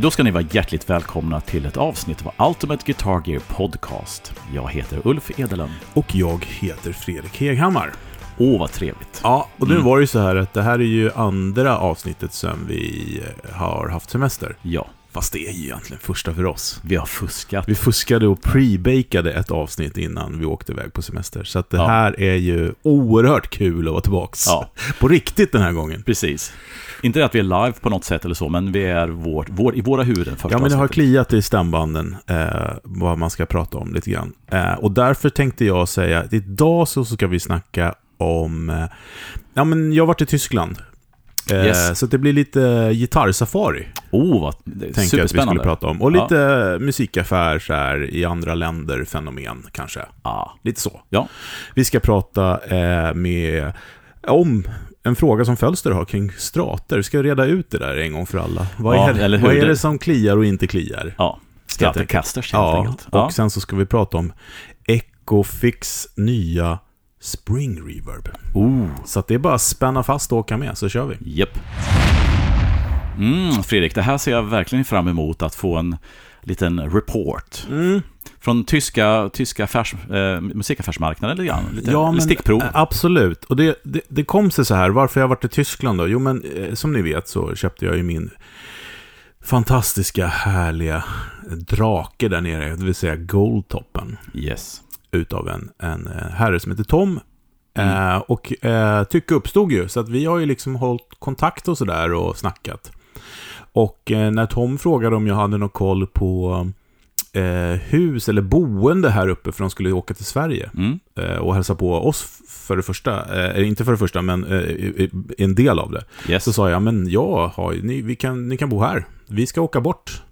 Men då ska ni vara hjärtligt välkomna till ett avsnitt av Ultimate Guitar Gear Podcast. Jag heter Ulf Edelen. Och jag heter Fredrik Heghammar. Åh, vad trevligt. Ja, och nu Mm. var det ju så här att det här är ju andra avsnittet som vi eh, har haft semester. Ja, Fast det är ju egentligen första för oss. vi har fuskat. Vi fuskade och pre-bakade ett avsnitt innan vi åkte iväg på semester. Så att det Ja. här är ju oerhört kul att vara tillbaks. Ja. På riktigt den här gången. Precis. Inte att vi är live på något sätt eller så, men vi är vår, vår, i våra huvuden första Ja, men det har kliat i stämbanden eh, vad man ska prata om lite grann. Eh, och därför tänkte jag säga att idag så ska vi snacka om... Eh, ja, men jag har varit i Tyskland. Eh, Yes. Så det blir lite gitarrsafari, Oh, vad tänker jag att vi skulle prata om. Och Ja. lite musikaffär så här, i andra länder, fenomen kanske. Ja. Lite så. Ja. Vi ska prata eh, med, om en fråga som Fölster har kring strater. Vi ska reda ut det där en gång för alla. Vad, Ja, är, eller hur vad är det- som kliar och inte kliar? ja. Stratocasters helt Ja, enkelt. och sen så ska vi prata om Ecofix nya Spring Reverb. Oh, Så det är bara att spänna fast och åka med, så kör vi. Japp. Mm, Fredrik, det här ser jag verkligen fram emot att få en liten report. Mm. Från tyska, tyska affärs, eh, musikaffärsmarknaden lite grann. Lite Ja, men, stickprov. eh, Absolut. Och det, det, det kom sig så här, varför jag varit i Tyskland då? Jo, men eh, som ni vet så köpte jag ju min fantastiska, härliga drake där nere, det vill säga Goldtoppen, Yes. Utav en, en eh, herre som heter Tom. Mm. Eh, och eh, tycke uppstod ju, så att vi har ju liksom hållit kontakt och sådär och snackat. Och eh, när Tom frågade om jag hade någon koll på eh, hus eller boende här uppe, för de skulle åka till Sverige Mm. eh, och hälsa på oss för det första, inte för det första, men en del av det. Yes. Så sa jag, men jag har, ni, vi kan, ni kan bo här, vi ska åka bort.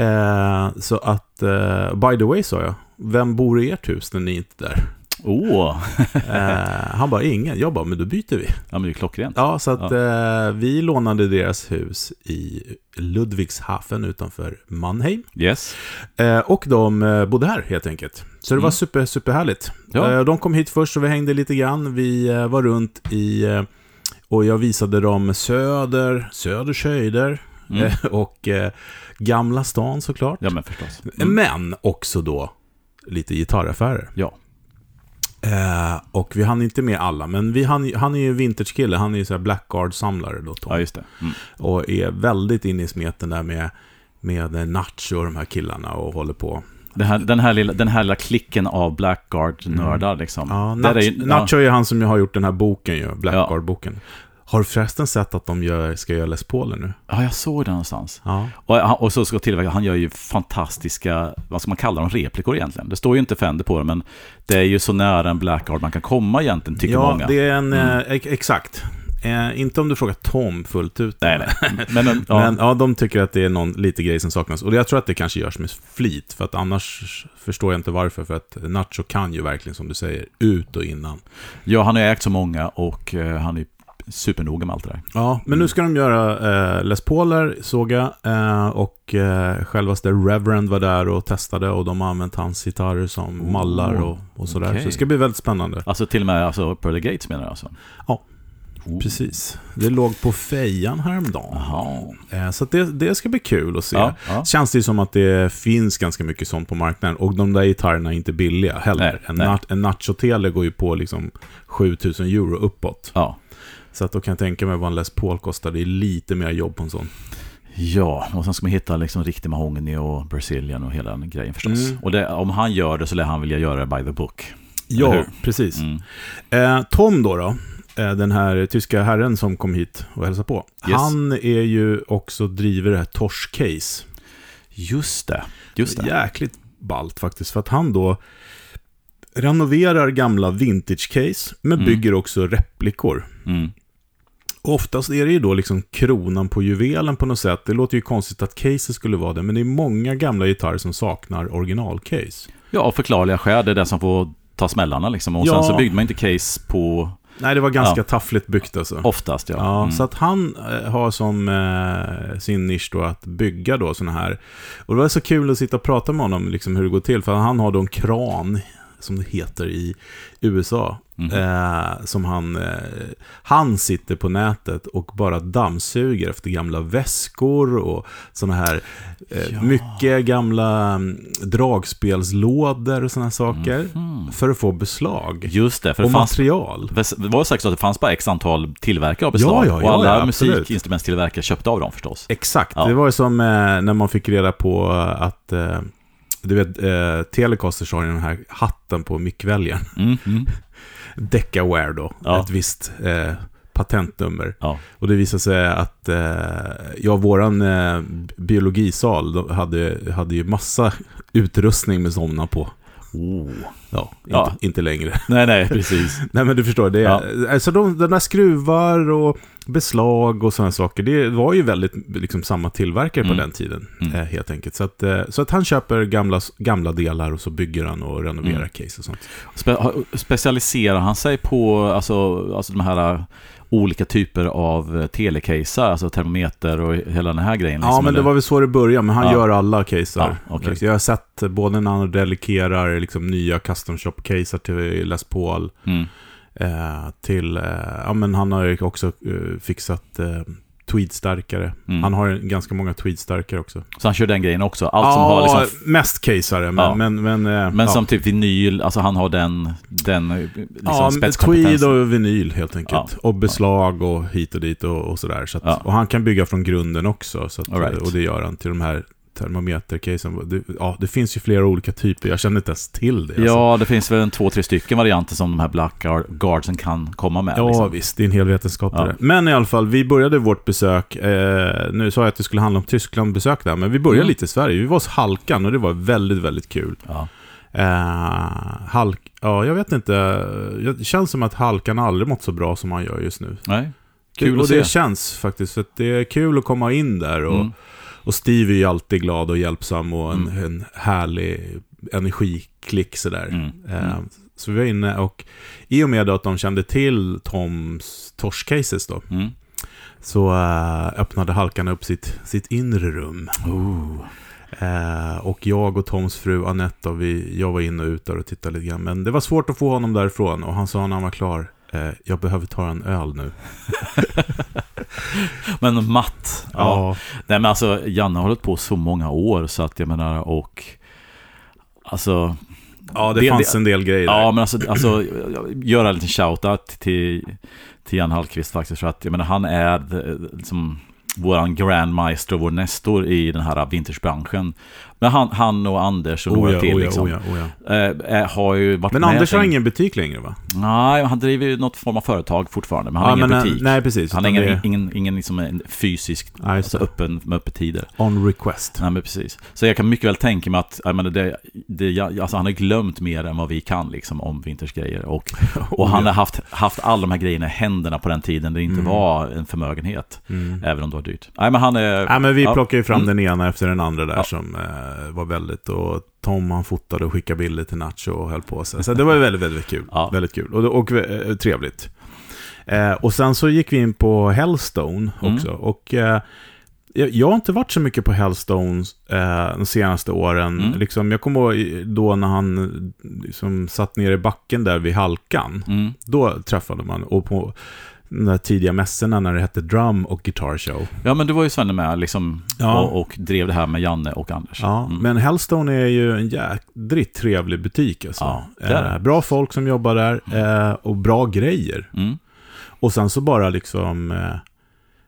Eh, så att, eh, by the way, sa jag, vem bor i ert hus när ni inte är där? Åh, Eh, han bara, ingen. Jag bara, men då byter vi. ja men det är klockrent. Ja, så att eh, vi lånade deras hus i Ludwigshafen utanför Mannheim. Yes. Eh, och de eh, bodde här helt enkelt. Så det var Mm. super, superhärligt. Ja. De kom hit först och vi hängde lite grann. Vi var runt i... Och jag visade dem Söder, Söders höjder Mm. eh, och eh, Gamla stan såklart. Ja men förstås. Mm. Men också då lite gitarraffärer. Ja. Eh, och vi hann inte med alla, men vi hann, han är ju vintage-kille, han är ju så Blackguard-samlare då, Tom. ja, just det. Mm. Och är väldigt inne i smeten där med, med Nacho och de här killarna och håller på. Den, här, den, här lilla, den här lilla klicken av Blackguard-nördar liksom. Ja, Där Nach, är ju- Nacho är ju han som har gjort den här boken ju, Blackguard-boken. Har du förresten sett att de gör, ska göra Les Pauler nu? Ja, jag såg den någonstans. Ja. Och, och så ska jag tillägga, han gör ju fantastiska, vad ska man kalla dem, replikor egentligen. Det står ju inte Fender på dem, men det är ju så nära en Blackguard man kan komma egentligen, tycker ja, många. det är en, Mm. eh, ex- exakt. Eh, inte om du frågar Tom fullt ut. Nej, nej. Men, men, ja, Men ja, de tycker att det är någon lite grej som saknas. Och jag tror att det kanske görs med flit, för att annars förstår jag inte varför. För att Nacho kan ju verkligen, som du säger, ut och innan. ja, han har ägt så många och eh, han är supernoga med allt det där. Ja, men nu ska de göra eh, Les Pauler, såg jag. Eh, och eh, självaste Reverend var där och testade. Och de har använt hans gitarrer som Oh, mallar och, och sådär. okej. Så det ska bli väldigt spännande. Alltså till och med alltså, Pearly Gates menar jag alltså? Ja. Oh. Precis. Det låg på fejan häromdagen. Jaha. Eh, så det, det ska bli kul att se. Ja, ja. Känns det som att det finns ganska mycket sånt på marknaden. Och de där gitarrerna är inte billiga heller. Nej, en, nej. nat- en Nacho-tele går ju på liksom 7000 euro uppåt. ja. Så att då kan jag tänka mig vad en Les Paul kostar. Det är lite mer jobb på en sån. Ja, och sen ska man hitta liksom riktig mahogny och Brazilian och hela den grejen förstås. Mm. Och det, om han gör det så lär han vilja göra det by the book. Ja, precis. Mm. Eh, Tom då, då eh, den här tyska herren som kom hit och hälsade på. Yes. Han är ju också driver det här Torch Case. Just det, just det. Jäkligt ballt faktiskt. För att han då renoverar gamla vintage case, men Mm. bygger också replikor. Mm. Oftast är det ju då liksom kronan på juvelen på något sätt. Det låter ju konstigt att caset skulle vara det, men det är många gamla gitarrer som saknar originalcase. Ja, av förklarliga skäl. Det är det som får ta smällarna liksom. Och Ja. sen så byggde man inte case på, Nej, det var ganska Ja. taffligt byggt alltså. oftast ja. Ja, Mm. så att han eh, har som eh, sin nisch då att bygga då sådana här. Och det var så kul att sitta och prata med honom, liksom hur det går till. För han har då en kran som det heter i USA. Mhm. Eh, som han, eh, han sitter på nätet och bara dammsuger efter gamla väskor och sådana här eh, Ja. mycket gamla mm, dragspelslådor och sådana saker. Mhm. För att få beslag. Just det, för Och det, fanns, material. det var säkert så att det fanns bara x antal tillverkare av beslag. Ja, ja, och alla ja, musikinstrumentstillverkare köpte av dem förstås. Exakt, det var ju som eh, när man fick reda på att eh, du vet, eh, Telecasters har ju den här hatten på mickväljaren. Mm, mm. Decaware då, Ja. ett visst eh, patentnummer. Ja. Och det visade sig att, eh, ja, våran eh, biologisal de hade, hade ju massa utrustning med sådana på. Oh. Ja, inte, Ja. inte längre. Nej, nej, precis. Nej, men du förstår, det Ja. alltså de, de där skruvar och beslag och sådana saker, det var ju väldigt liksom samma tillverkare på Mm. den tiden, Mm. eh, helt enkelt. Så att, eh, så att han köper gamla, gamla delar och så bygger han och renoverar Mm. case och sånt. Spe specialiserar han sig på alltså, alltså de här olika typer av äh, telecaser, alltså termometer och hela den här grejen? Ja, liksom, men det eller? var väl så det började, men han Ja. gör alla caser. Ja, okej. Jag har sett både när han delikerar liksom, nya custom shop-caser till Les Paul, Mm. eh, till, eh, ja men han har ju också eh, fixat eh, tweedstärkare. Mm. Han har ganska många tweedstärkare också. Så han kör den grejen också? Allt som ja, har liksom... mest caseare, men... Ja. Men, men, eh, Men ja. som typ vinyl, alltså han har den, den äh, liksom Ja, tweed och vinyl helt enkelt. Och beslag och hit och dit och, och sådär. Så att. Och han kan bygga från grunden också. Så att, right. Och det gör han till de här termometercasen. Det, ja, det finns ju flera olika typer. Jag känner inte ens till det. alltså. Ja, det finns väl en två, tre stycken varianter som de här Black Guard- Guardsen kan komma med. Ja, liksom. visst. Det är en hel vetenskap Ja. det. Men i alla fall, vi började vårt besök, eh, nu sa jag att det skulle handla om Tyskland-besök där, men vi började Mm. lite i Sverige. Vi var hos Halkan och det var väldigt, väldigt kul. Ja. Eh, halk, ja, jag vet inte. Det känns som att Halkan aldrig mått så bra som han gör just nu. Nej, kul och att det se. känns faktiskt, för det är kul att komma in där. Och, Mm. Och Steve är ju alltid glad och hjälpsam och en, Mm. en härlig energiklick sådär. Mm. Eh, Mm. Så vi var inne och i och med att de kände till Toms torskcases då, Mm. så eh, öppnade Halkan upp sitt, sitt inre rum. Oh. Eh, och jag och Toms fru Anette, vi, jag var inne och ut där och tittade lite grann. Men det var svårt att få honom därifrån och han sa när han var klar, eh, jag behöver ta en öl nu. Men matt. Ja. Nej men alltså, Janne har hållit på så många år så att jag menar och... Alltså... ja det, Det- fanns det- en del grejer där. Ja, men alltså, alltså göra en liten shoutout till, till Jan Hallqvist faktiskt. För att jag menar, han är liksom våran grandmaster vår nestor i den här vintersbranschen. Men han, han och Anders och några Oh ja, till oh ja, liksom, oh ja, oh eh, eh, har ju varit Men med Anders har ingen butik längre va? Nej, han driver ju något form av företag fortfarande, men han har ja, ingen eh, butik. Nej, precis. han har ingen, är ingen, ingen liksom fysisk, just alltså öppen med öppettider. On request. Nej, men precis. Så jag kan mycket väl tänka mig att, jag menar, det, det, alltså han har glömt mer än vad vi kan liksom om vintersgrejer. Och, och han har haft, haft alla de här grejerna i händerna på den tiden det inte Mm. var en förmögenhet. Mm. Även om det var dyrt. Nej, men han är... Ja, men vi ja. plockade ju fram Mm. den ena efter den andra där Ja. som eh, var väldigt... Och Tom han fotade och skickade bilder till Nacho och höll på sig. Så det var väldigt, väldigt kul. Ja. Väldigt kul. Och, och eh, trevligt. Eh, och sen så gick vi in på Hellstone Mm. också. Och eh, jag, har inte varit så mycket på Hellstone eh, de senaste åren. Mm. Liksom, jag kommer ihåg då när han liksom, satt ner i backen där vid halkan. Mm. Då träffade man. Och på de där tidiga mässorna när det hette Drum och Guitar Show. Ja, men du var ju Svenne med liksom, Ja. och, och drev det här med Janne och Anders. Ja, Mm. men Hellstone är ju en jädrigt trevlig butik alltså. Ja, eh, bra folk som jobbar där eh, och bra grejer. Mm. Och sen så bara liksom... Eh,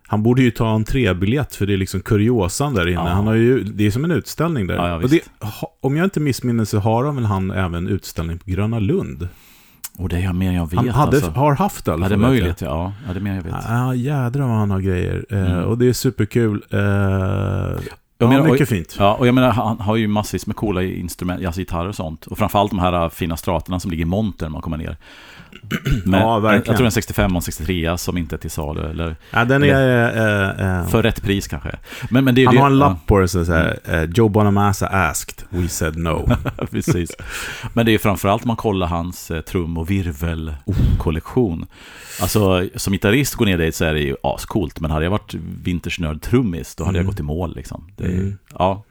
han borde ju ta en trebiljett för det är liksom kuriosan där inne. Ja. Han har ju, det är som en utställning där. Ja, ja, det, om jag inte missminner så har han väl han även utställning på Gröna Lund. Och det är mer jag vet Han hade, alltså. har haft i alla Ja, det är möjligt, ja. ja. det är mer jag vet. Ja, jädrar vad han har grejer. Eh, Mm. Och det är superkul. Eh, ja, menar, mycket och- fint. Ja, och jag menar, han har ju massvis med coola instrument, alltså gitarrer och sånt. Och framförallt de här äh, fina straterna som ligger i monter när man kommer ner. Men, Ja, verkligen. Jag tror en 65 och en 63 som inte är till salu, eller Ja, den är... eh, eh, för rätt pris kanske. Men, men det är Han det, har en lapp på det som säger eh, Joe Bonamassa asked, we said no. Precis. Men det är ju framförallt om man kollar hans eh, trum och virvelkollektion. Alltså, som gitarrist går ner dit så är det ju ascoolt. Men hade jag varit vintersnörd trummis, då hade Mm. jag gått i mål liksom. Det Mm. Ja.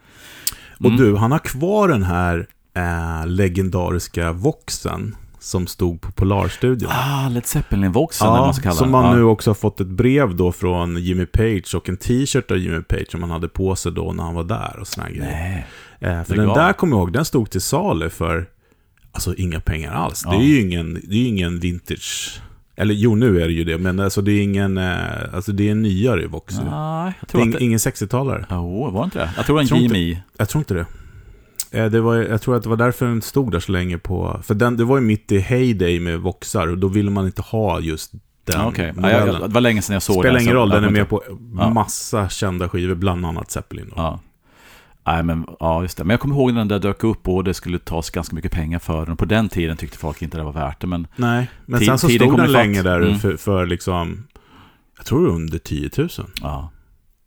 Och Mm. du, han har kvar den här eh, legendariska Voxen som stod på Polarstudion. Ah, Led Zeppelin-voxen vad man Ja, ska kalla som man ja. nu också har fått ett brev då från Jimmy Page och en t-shirt av Jimmy Page som han hade på sig då när han var där och såna grejer. Eh, för den av. där kommer jag ihåg, den stod till salu för alltså inga pengar alls. Det Ja. är ju ingen, det är ingen vintage. Eller jo, nu är det ju det, men alltså det är ingen, eh, alltså det är en nyare Vox. Nej, jag det tror är att ing, det... ingen 60-talare. Jo, var det inte det? Jag tror det var en GMI. Jag tror inte det. Eh, det var, jag tror att det var därför den stod där så länge på... För den, det var ju mitt i heyday med Voxar och då ville man inte ha just den Ja, Okej, ja, jag- det var länge sedan jag såg Spelar den. ingen så- roll, den är med på Ja. massa kända skivor, bland annat Zeppelin. Då. Ja. Nej, men ja, just det. Men jag kommer ihåg när den där dök upp och det skulle tas ganska mycket pengar för den. På den tiden tyckte folk inte det var värt det, men Nej, men sen så stod den länge där Mm. för, för liksom... Jag tror under 10 000. ja.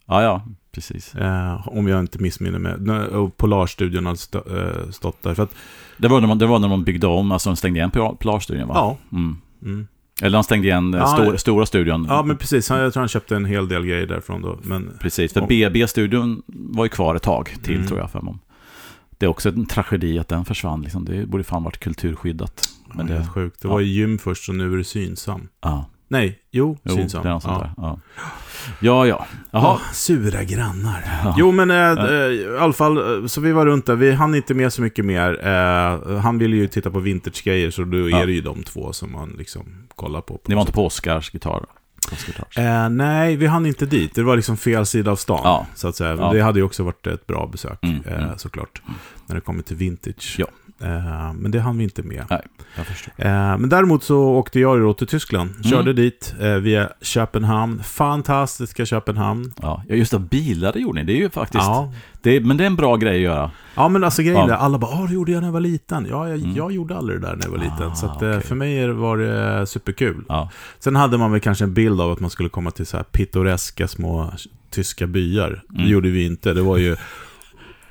Ja, ja, precis. Eh, om jag inte missminner mig. Och Polarstudion hade stå, eh, stått där. För att, Det var när man, det var när man byggde om, alltså de stängde igen Polar- Polarstudion va? ja. Mm. Mm. Eller de stängde igen eh, Ja, stor, ja. stora studion. Ja, men precis. Han- Jag tror han köpte en hel del grejer därifrån då. Men Precis, för BB-studion var ju kvar ett tag till Mm. tror jag för mig. Det är också en tragedi att den försvann. Liksom. Det borde fan varit kulturskyddat. Men men det sjukt. Det ja. var ju gym först och nu är det synsam. ja. Nej, jo, Jo, synsam. det är något sånt ja. där. Ja, ja. ja. Ja, Jaha. sura grannar. Ja. Jo, men eh, eh, i alla fall, eh, så vi var runt där. Vi hann inte med så mycket mer. Eh, han ville ju titta på vintage-grejer, så då Ja. är det ju de två som man liksom kollar på. på Ni var inte på Oscars gitarr? Eh, nej, vi hann inte dit. Det var liksom fel sida av stan, Ja. så att säga. Ja. Det hade ju också varit ett bra besök, Mm, eh, mm. såklart. När det kommer till vintage. Ja. Eh, men det hann vi inte med. Nej, jag förstår. Eh, men däremot så åkte jag då till Tyskland. Körde Mm. dit eh, via Köpenhamn. Fantastiska Köpenhamn. Ja, just det. Bilar det gjorde ni. Det är ju faktiskt... Ja, Det men det är en bra grej att göra. Ja, men alltså grejen Ja. är, alla bara “Åh, det gjorde jag när jag var liten”. Ja, jag, Mm. jag gjorde aldrig det där när jag var liten. Ah, så att, okej. för mig var det superkul. Ja. Sen hade man väl kanske en bild av att man skulle komma till så här pittoreska små tyska byar. Det Mm. gjorde vi inte. Det var ju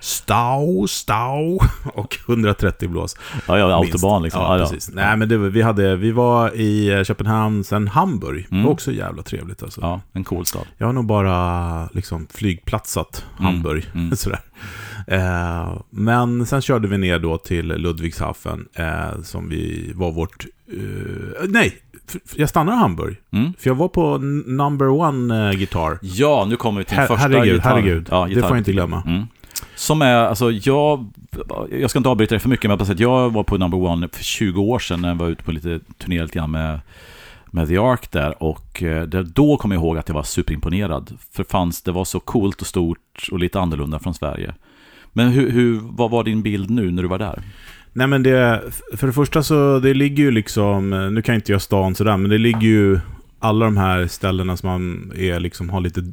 stau, stau och 130 blås. Ja, ja, autobahn liksom. Ja, Ja, ja. precis. Nej, men det vi, hade, vi var i eh, Köpenhamn, sen Hamburg. Det Mm. var också jävla trevligt alltså. Ja, en cool stad. Jag har nog bara liksom flygplatsat Mm, Hamburg. mm. Sådär. Eh, men sen körde vi ner då till Ludwigshafen, eh, som vi var vårt... eh, nej, jag stannade i Hamburg. Mm. För jag var på number one eh, gitarr. Ja, nu kommer vi till Her- första herregud, gitarr. herregud. Ja, Det får jag inte glömma. Mm. Som är, alltså jag, jag ska inte avbryta dig för mycket, men jag, jag var på Number One för 20 år sedan när jag var ute på lite turné lite grann med, med The Ark där. Och eh, där, då kom jag ihåg att jag var superimponerad. För fanns, det var så coolt och stort och lite annorlunda från Sverige. Men hur, hur, vad var din bild nu när du var där? Nej men det, för det första så, det ligger ju liksom, nu kan inte jag stan sådär, men det ligger ju, alla de här ställena som man är liksom, har lite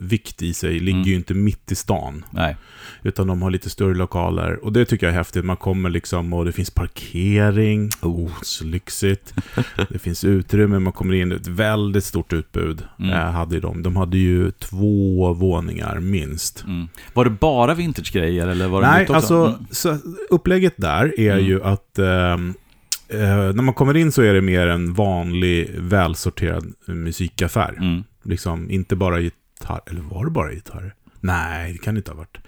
vikt i sig, ligger Mm. ju inte mitt i stan. Nej. Utan de har lite större lokaler. Och det tycker jag är häftigt. Man kommer liksom och det finns parkering. Oh, så lyxigt. det finns utrymme, man kommer in. Ett väldigt stort utbud Mm. eh, hade de. De hade ju två våningar minst. Mm. Var det bara vintage-grejer eller var det Nej, också? alltså Mm. så, upplägget där är Mm. ju att ehm, eh, när man kommer in så är det mer en vanlig välsorterad musikaffär. Mm. Liksom inte bara gitarr, eller var det bara gitarr? Nej, det kan det inte ha varit.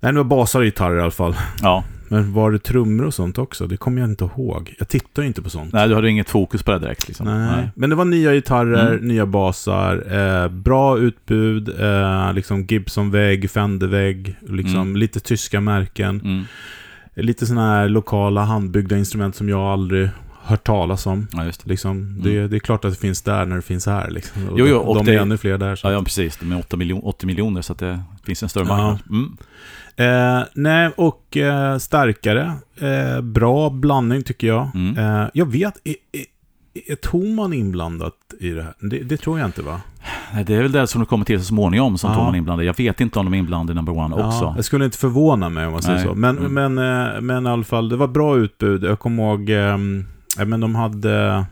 Nej, det var basar och gitarrer i alla fall. Ja, Men var det trummor och sånt också? Det kommer jag inte ihåg. Jag tittar ju inte på sånt. nej du hade inget fokus på det direkt liksom. Nej. Men det var nya gitarrer, Mm. nya basar, eh, bra utbud, eh, liksom Gibson-vägg, Fender-vägg, liksom Mm. lite tyska märken. Mm. Lite sådana här lokala handbyggda instrument som jag aldrig hört talas om. Ja, det. Liksom, det, det är klart att det finns där när det finns här. Liksom. Och Mm. Jo, jo, och de det- är ännu fler där. Så. Ja, ja, precis. De är 8, miljon, 80 miljoner så att det finns en större Ja. marknad. Mm. Eh, nej, och eh, starkare. Eh, bra blandning tycker jag. Mm. Eh, jag vet, är, är, är Toman inblandat i det här? Det, det tror jag inte va? Nej, Det är väl det som du kommer till så småningom som Ja. Tom är inblandad. Jag vet inte om de är inblandade i number one också. Ja, jag skulle inte förvåna mig om man säger Nej. så. Men, Mm. men, eh, men i alla fall, det var bra utbud. Jag kommer ihåg, eh, men de hade...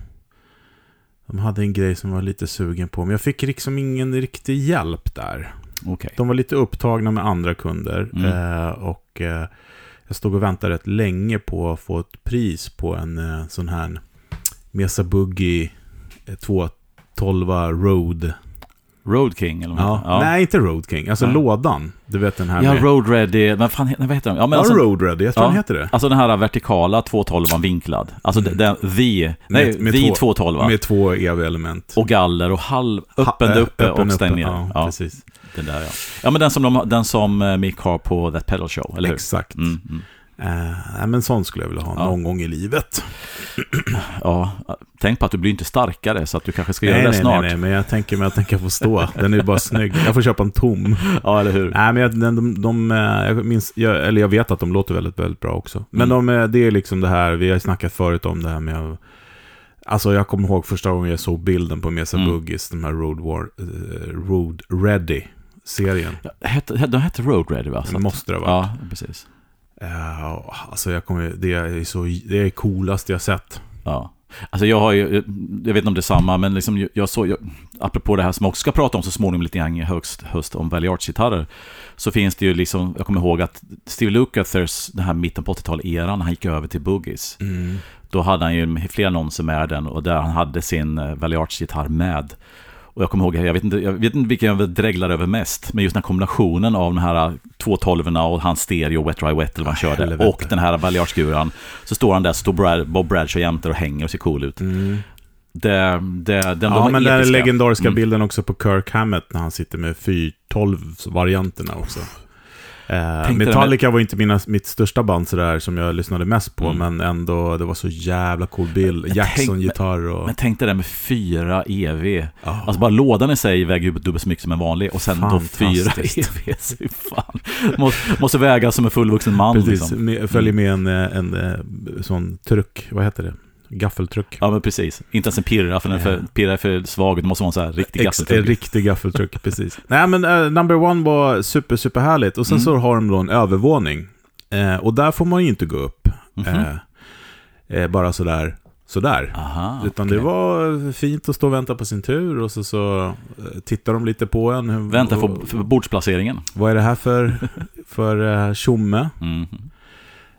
De hade en grej som jag var lite sugen på, men jag fick liksom ingen riktig hjälp där. Okej. De var lite upptagna med andra kunder Mm. eh, och eh, jag stod och väntade rätt länge på att få ett pris på en eh, sån här Mesa Boogie eh, 212 Road Road King eller vad Ja. det? Nej, inte Road King. Alltså Nej. lådan. Du vet den här Ja, med... Road Ready, vad fan vad heter de? Ja, men Ja, alltså, Road Ready. Jag tror Ja. den heter det. alltså den här vertikala 212 vinklad. Alltså Mm. den, the, nej, Med- med the två- 212 Med två EV-element. Och galler och halv, öppen Ha- uppe öppen och stängd ner. Ja, Ja, precis. den där ja. Ja, men den som, de, den som eh, Mick har på That Pedal Show, eller hur? Exakt. Mm, mm. Eh, men sån skulle jag vilja ha Ja. någon gång i livet. Ja, tänk på att du blir inte starkare så att du kanske ska göra Nej, det nej, snart. nej, nej, men jag tänker mig att den kan få stå. Den är ju bara snygg. Jag får köpa en tom. Ja, eller hur? Nej, men jag, de, de, de, eh, jag minns, jag, eller jag vet att de låter väldigt, väldigt bra också. Men Mm. de, eh, det är liksom det här, vi har snackat förut om det här med Alltså jag kommer ihåg första gången jag såg bilden på Mesa Mm. Boogies, den här Road, War, eh, Road Ready-serien. Ja, hette, de hette Road Ready va? Det måste det vara. Ja, precis. Ja, alltså jag kommer, det är så, det är coolast jag sett. Ja. Alltså jag har ju, jag vet inte om det är samma, men liksom jag- såg, jag, apropå det här som jag också ska prata om så småningom lite grann i höst, höst om Valley Arts-gitarrer, så finns det ju liksom, jag kommer ihåg att Steve Lukather's, den här mitten på 80-talet-eran, han gick över till Boogies. Då hade han ju flera annonser med den och där han hade sin eh, Valley Arts-gitarr med. Och jag kommer ihåg, jag vet inte, jag vet inte vilken jag dreglar över mest, men just den här kombinationen av de här 212 och hans stereo, Wet Dry Wet eller vad han Ah, körde, helvete. och den här Valley Arts-skuran. Så står han där, så står Brad, Bob Bradshaw jämte och hänger och ser cool ut. Mm. Det, det, den, de Ja, var men den legendariska Mm. bilden också på Kirk Hammett när han sitter med 412-varianterna också. Eh, Metallica var inte mina, mitt största band sådär som jag lyssnade mest på, Mm. men ändå, det var så jävla cool bild. Jackson-gitarr och... Men tänk dig det med fyra EV. Ja. Alltså bara lådan i sig väger ju dubbelt så mycket som en vanlig. Och sen då fyra. EV. Fan. Måste, måste väga som en fullvuxen man. Precis, Liksom. med, följer med en, eh, en, eh, sån truck, vad heter det? Gaffeltruck. Ja men precis. Inte ens en pirra, för den är för, pirra är för svag. Det måste vara en sån här riktig Ex, en gaffeltruck. riktig gaffeltruck, precis. Nej men uh, Number One var super, super härligt. Och sen Mm. så har de då en övervåning. Eh, och där får man ju inte gå upp. Mhm. Eh, eh, bara sådär, sådär. Aha, Utan okej. det var fint att stå och vänta på sin tur och så, så tittar de lite på en. Vänta på bordsplaceringen. Vad är det här för, för tjomme? Mm.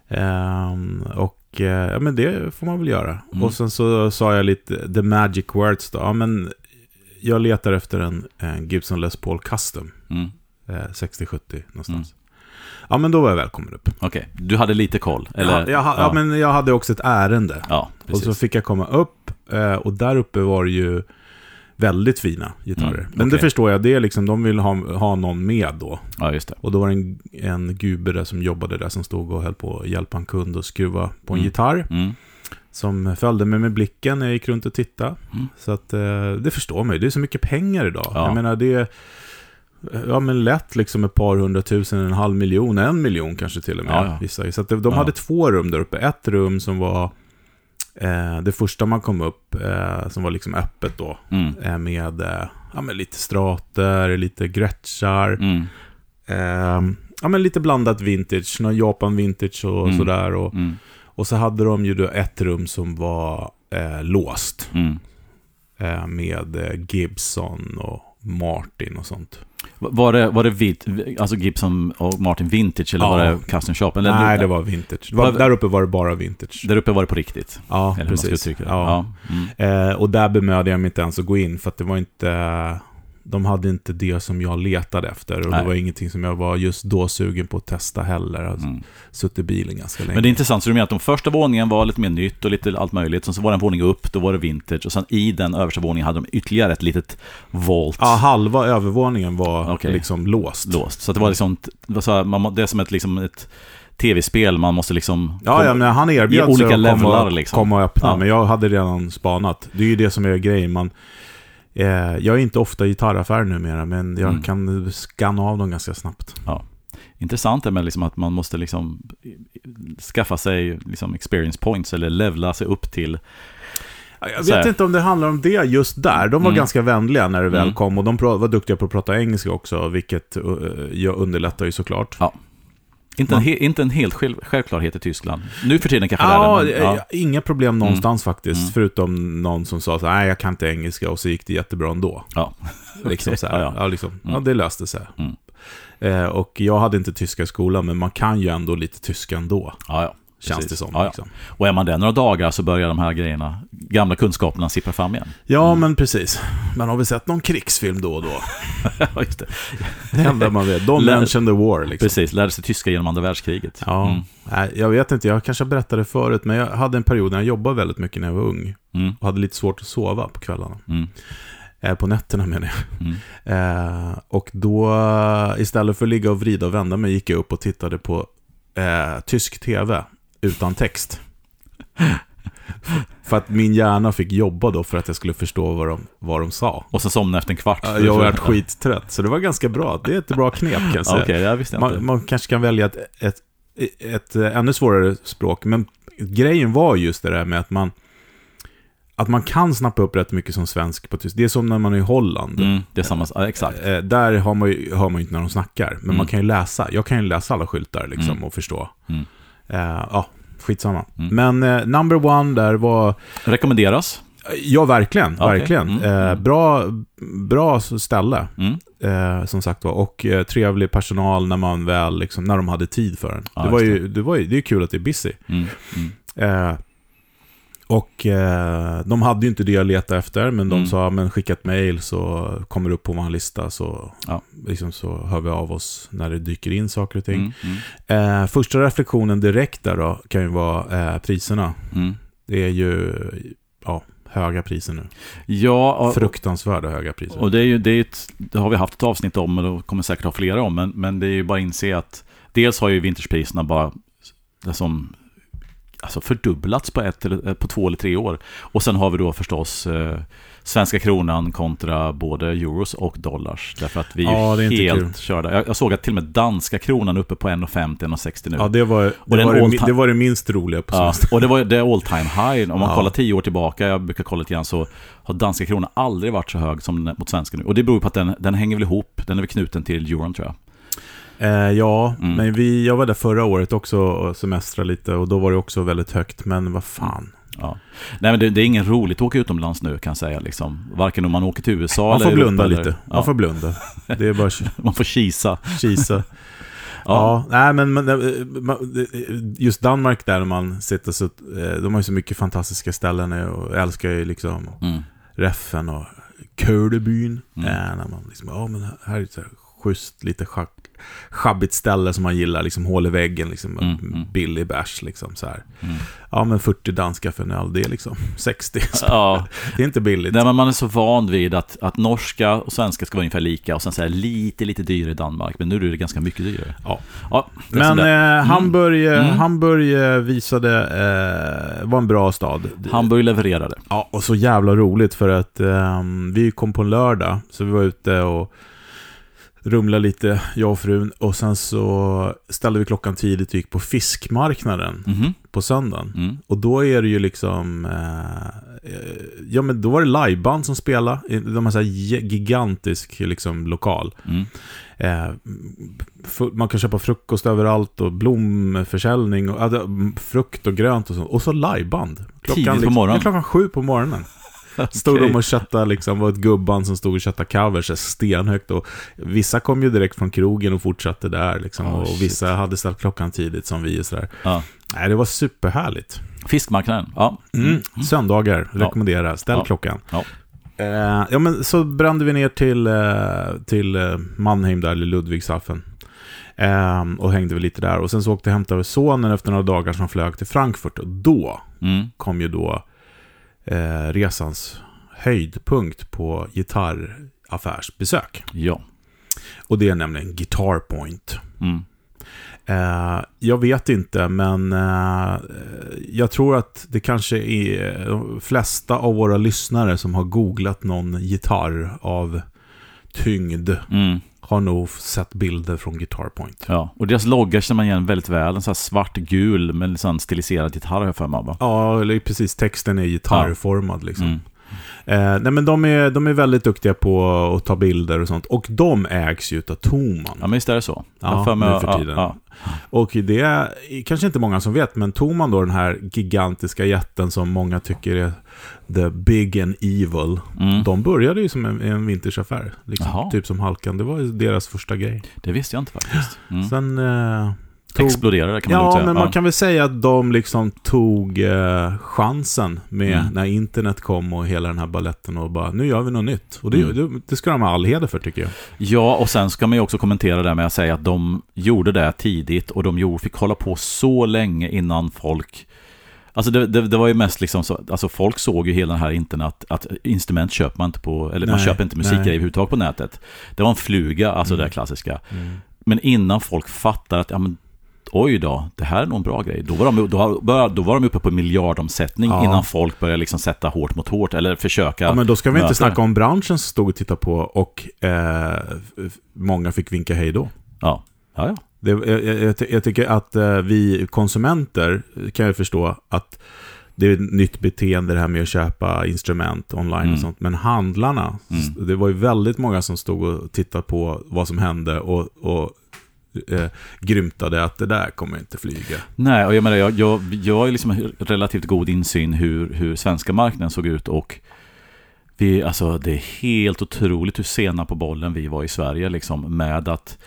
Ehm, och ja, men det får man väl göra. Mm. Och sen så sa jag lite the magic words då. Ja, men jag letar efter en, en Gibson Les Paul Custom. Mm. Eh, 60-70 någonstans. Ja, men då var jag välkommen upp. Okej, du hade lite koll? Eller? ja, jag, ha- ja. men jag hade också ett ärende. Ja, och precis. så fick jag komma upp. Eh, och där uppe var det ju väldigt fina gitarrer. Mm, men det okej. förstår jag, det är liksom, de vill ha, ha någon med då. Ja, just det. Och då var det en, en gubbe där som jobbade där som stod och höll på att hjälpa en kund att skruva på en Mm. gitarr. Mm. Som följde mig med blicken när jag gick runt och tittade. Mm. Så att eh, det förstår mig. Det är så mycket pengar idag. Ja. Jag menar det är ja, men lätt liksom ett par hundratusen, en halv miljon, en miljon kanske till och med. Ja, ja. Så att de, de Ja. hade två rum där uppe. Ett rum som var eh, det första man kom upp, eh, som var liksom öppet då. Mm. Eh, med eh, ja, men lite strater, lite gretschar. Mm. Eh, ja, men lite blandat vintage, någon Japan vintage och Mm. sådär. Och, Mm. och så hade de ju då ett rum som var eh, låst. Mm. Med Gibson och Martin och sånt. Var det, var det vit, alltså Gibson och Martin Vintage eller Ja. var det Custom Shop? Eller, Nej, det var vintage. Det var, där uppe var det bara vintage. Där uppe var det på riktigt? Ja, precis. Ja. Ja. Mm. Eh, och där bemödde jag mig inte ens att gå in, för att det var inte... De hade inte det som jag letade efter. Och Nej. det var ingenting som jag var just då sugen på att testa heller. Har Mm. suttit i bilen ganska länge. Men det är intressant, så du menar att de första våningen var lite mer nytt och lite allt möjligt. Sen så var det en våning upp, då var det vintage. Och sen i den översta våningen hade de ytterligare ett litet volt Ja, halva övervåningen var Okej. liksom låst. låst. Så det var liksom, det var så här, man, det är som ett, liksom ett tv-spel, man måste liksom... Ja, ja, men han erbjöd sig att komma, liksom. komma och öppna, Ja. men jag hade redan spanat. Det är ju det som är grejen. Man, eh, jag är inte ofta i gitarraffär numera, men jag Mm. kan scanna av dem ganska snabbt. Intressant är med liksom att man måste liksom skaffa sig liksom experience points eller levla sig upp till... Jag vet inte om det handlar om det just där. De var Mm. ganska vänliga när det väl Mm. kom och de var duktiga på att prata engelska också, vilket uh, jag underlättar ju såklart. Inte en, Man- he, inte en helt själv, självklarhet i Tyskland. Nu för tiden kanske Ja, det är det, men, eh, inga problem någonstans faktiskt, Mm. förutom någon som sa så här, nej jag kan inte engelska och så gick det jättebra ändå. Ja. Liksom så här. ja, Ja, ja. liksom. ja, Mm. det löste sig. Mm. Eh, och jag hade inte tyska i skolan, men man kan ju ändå lite tyska ändå. Ja, ja. Känns precis. det som. Ja, ja. Liksom. Och är man där några dagar så börjar de här grejerna, gamla kunskaperna sippra fram igen. Ja, men precis. Man har väl sett någon krigsfilm då och då. Just det. Det enda man vet. Don't Lär- mention the war, liksom. Precis, lärde sig tyska genom andra världskriget. Ja, Mm. nej, jag vet inte, jag kanske berättade det förut, men jag hade en period när jag jobbade väldigt mycket när jag var ung. Mm. Och hade lite svårt att sova på kvällarna. Mm. Eh, på nätterna menar jag. Mm. Eh, och då, istället för att ligga och vrida och vända mig, gick jag upp och tittade på eh, tysk tv utan text. för att min hjärna fick jobba då för att jag skulle förstå vad de, vad de sa. Och sen somna efter en kvart. Ja, Jag var skittrött, så det var ganska bra. Det är ett bra knep kan jag Ja, säga. Okej, det visste jag inte. man, man kanske kan välja ett, ett, ett, ännu svårare språk, men grejen var just det där med att man att man kan snappa upp rätt mycket som svensk på tysk. Det är som när man är i Holland. Mm, det är samma, ja, exakt. Eh, där har man ju, hör man ju inte när de snackar, men Mm. man kan ju läsa. Jag kan ju läsa alla skyltar liksom Mm. och förstå. Mm. Eh, ja, skitsamma. Mm. Men eh, number one där var, Rekommenderas. ja verkligen, Okej. verkligen. Mm, Eh, mm. bra, bra ställe, Mm. eh, som sagt var. Och eh, trevlig personal när man väl, liksom, när de hade tid för en. Ja, det, var ju, det, var ju, det är kul att det är busy. Mm. Och eh, de hade ju inte det jag letade efter, men de Mm. sa, men skicka ett mail så kommer det upp på vår lista så, Ja. liksom, så hör vi av oss när det dyker in saker och ting. Mm. Mm. Eh, första reflektionen direkt där då kan ju vara eh, priserna. Mm. Det är ju ja, höga priser nu. Ja, och, Fruktansvärda höga priser. och det, är ju, det, är ett, det har vi haft ett avsnitt om och det kommer säkert ha flera om. Men, men det är ju bara att inse att dels har ju vinterspriserna bara som, alltså fördubblats på, ett, eller, på två eller tre år. Och sen har vi då förstås eh, svenska kronan kontra både euros och dollars. Därför att vi Ja, är helt kul. körda. Jag, jag såg att till och med danska kronan är uppe på 1,50-1,60 nu. ja, det var, Och det, var det, all det var det minst roliga på Ja, och det var det all time high. Om man Ja. kollar tio år tillbaka, jag brukar kolla lite grann, så har danska kronan aldrig varit så hög som mot svenska nu. Och det beror på att den, den hänger väl ihop, den är väl knuten till euron tror jag. Eh, ja, Mm. men vi, jag var där förra året också och semestrade lite och då var det också väldigt högt, men vad fan. Ja. Nej men det, det är ingen roligt att åka utomlands nu kan jag säga. Liksom. Varken om man åker till USA Man eller får blunda Europa, lite. Man ja, får blunda. Det är bara man får kisa. kisa. Ja. Ja, nej men, men eh, man- just Danmark där man sitter så, eh, de har ju så mycket fantastiska ställen och jag älskar ju liksom Mm. Reffen och Kördebyn. Mm. Eh, när man liksom, ja men här är ett så här schysst, lite schack, schabbigt ställe som man gillar, liksom hål i väggen, liksom Mm, mm. billig bärs liksom så här. Mm. Ja men 40 danska för en öl, det är liksom 60. Ja, Det är inte billigt. Nej, men man är så van vid att, att norska och svenska ska vara ungefär lika och sen så är det lite, lite dyrare i Danmark. Men nu är det ganska mycket dyrare. Ja. ja Men eh, Hamburg, eh, Mm. Hamburg eh, visade, eh, var en bra stad. Hamburg levererade. Ja, och så jävla roligt för att ehm, vi kom på en lördag, så vi var ute och rumlade lite, jag och frun. Och sen så ställde vi klockan tidigt och gick på fiskmarknaden Mhm. på söndagen. Mm. Och då är det ju liksom, eh, ja men då var det liveband som spelade. De har så gigantisk liksom, lokal. Mm. Eh, man kan köpa frukost överallt och blomförsäljning och mm, frukt och grönt och så. Och så liveband. Tidigt på liksom, morgonen? Ja, klockan sju på morgonen. Stod Okej. de och chattade liksom, var ett gubban som stod och chattade covers stenhögt. Och vissa kom ju direkt från krogen och fortsatte där liksom. Oh, och shit. vissa hade ställt klockan tidigt som vi och sådär. Ja. Nej, det var superhärligt. Fiskmarknaden, ja. Mm. Söndagar, Ja. rekommenderar. Ställ Ja. klockan. Ja. Eh, ja, men så brände vi ner till, eh, till eh, Mannheim där, eller Ludwigshafen. Eh, och hängde vi lite där. Och sen så åkte jag och hämtade sonen efter några dagar som flög till Frankfurt. Och då Mm. kom ju då eh, resans höjdpunkt på gitarraffärsbesök. Ja. Och det är nämligen Guitar Point. Mm. Eh, jag vet inte, men eh, jag tror att det kanske är de flesta av våra lyssnare som har googlat någon gitarr av tyngd Mm. Har nog sett bilder från Guitar Point. Ja. Och deras logga känner man igen väldigt väl. En sån här svart-gul med en sån stiliserad gitarr har jag för mig. va? Ja, eller precis. Texten är gitarrformad liksom. Mm. Eh, nej, men de är, de är väldigt duktiga på att ta bilder och sånt. Och de ägs ju av Toman. Ja, men visst är det så. Ja, för mig- nu för ja, tiden. Ja, Och det är kanske inte många som vet, men Toman då, den här gigantiska jätten som många tycker är the big and evil. Mm. De började ju som en, en vintersaffär. Liksom, typ som Halkan. Det var deras första grej. Det visste jag inte faktiskt. Mm. Sen, eh, tog... exploderade kan man Ja, säga. men man kan väl säga att de liksom tog eh, chansen med Mm. när internet kom och hela den här balletten och bara, nu gör vi något nytt. Och det, Mm. det, ska de ha all heder för tycker jag. Ja, och sen ska man ju också kommentera det med att säga att de gjorde det tidigt och de fick hålla på så länge innan folk Alltså det, det, det var ju mest liksom så, alltså folk såg ju hela den här internet, att instrument köper man inte på, eller man Nej, köper inte musikgrejer överhuvudtaget på nätet. Det var en fluga, alltså det där klassiska. Men innan folk fattar att, ja men oj då, det här är nog en bra grej. Då var de, då, då var de uppe på miljardomsättning Ja. innan folk började liksom sätta hårt mot hårt, eller försöka Ja, men då ska vi möta inte snacka det. om branschen som stod och tittade på och eh, många fick vinka hej då. Ja, ja, ja. Det, jag, jag, jag ty- jag tycker att eh, vi konsumenter kan ju förstå att det är ett nytt beteende det här med att köpa instrument online Mm. och sånt. Men handlarna, Mm. det var ju väldigt många som stod och tittade på vad som hände och, och eh, grymtade att det där kommer inte flyga. Nej, och jag menar, jag, jag, jag har liksom relativt god insyn hur, hur svenska marknaden såg ut och vi, alltså det är helt otroligt hur sena på bollen vi var i Sverige liksom med att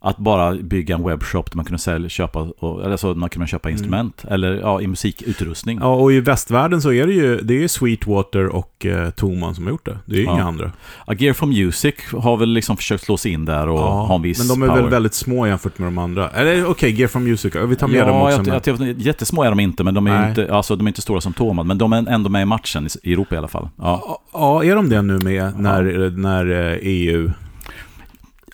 att bara bygga en webbshop där man kunde sälja, köpa, eller så man kunde köpa instrument eller ja, i musikutrustning. Ja, och i västvärlden så är det ju det är Sweetwater och eh, Toman som har gjort det. Det är ju Ja. inga andra. Ja, Gear for Music har väl liksom försökt slå sig in där och ha en viss men de är power. väl väldigt små jämfört med de andra. Eller okej, Gear from Music. Vi tar med dem ja, också. jag, jag, jag, jättesmå är de inte, men de är, Nej. inte, alltså, de är inte stora som Toman. Men de är ändå med i matchen i, Europa i alla fall. Ja. Ja, är de det nu med när, när eh, EU...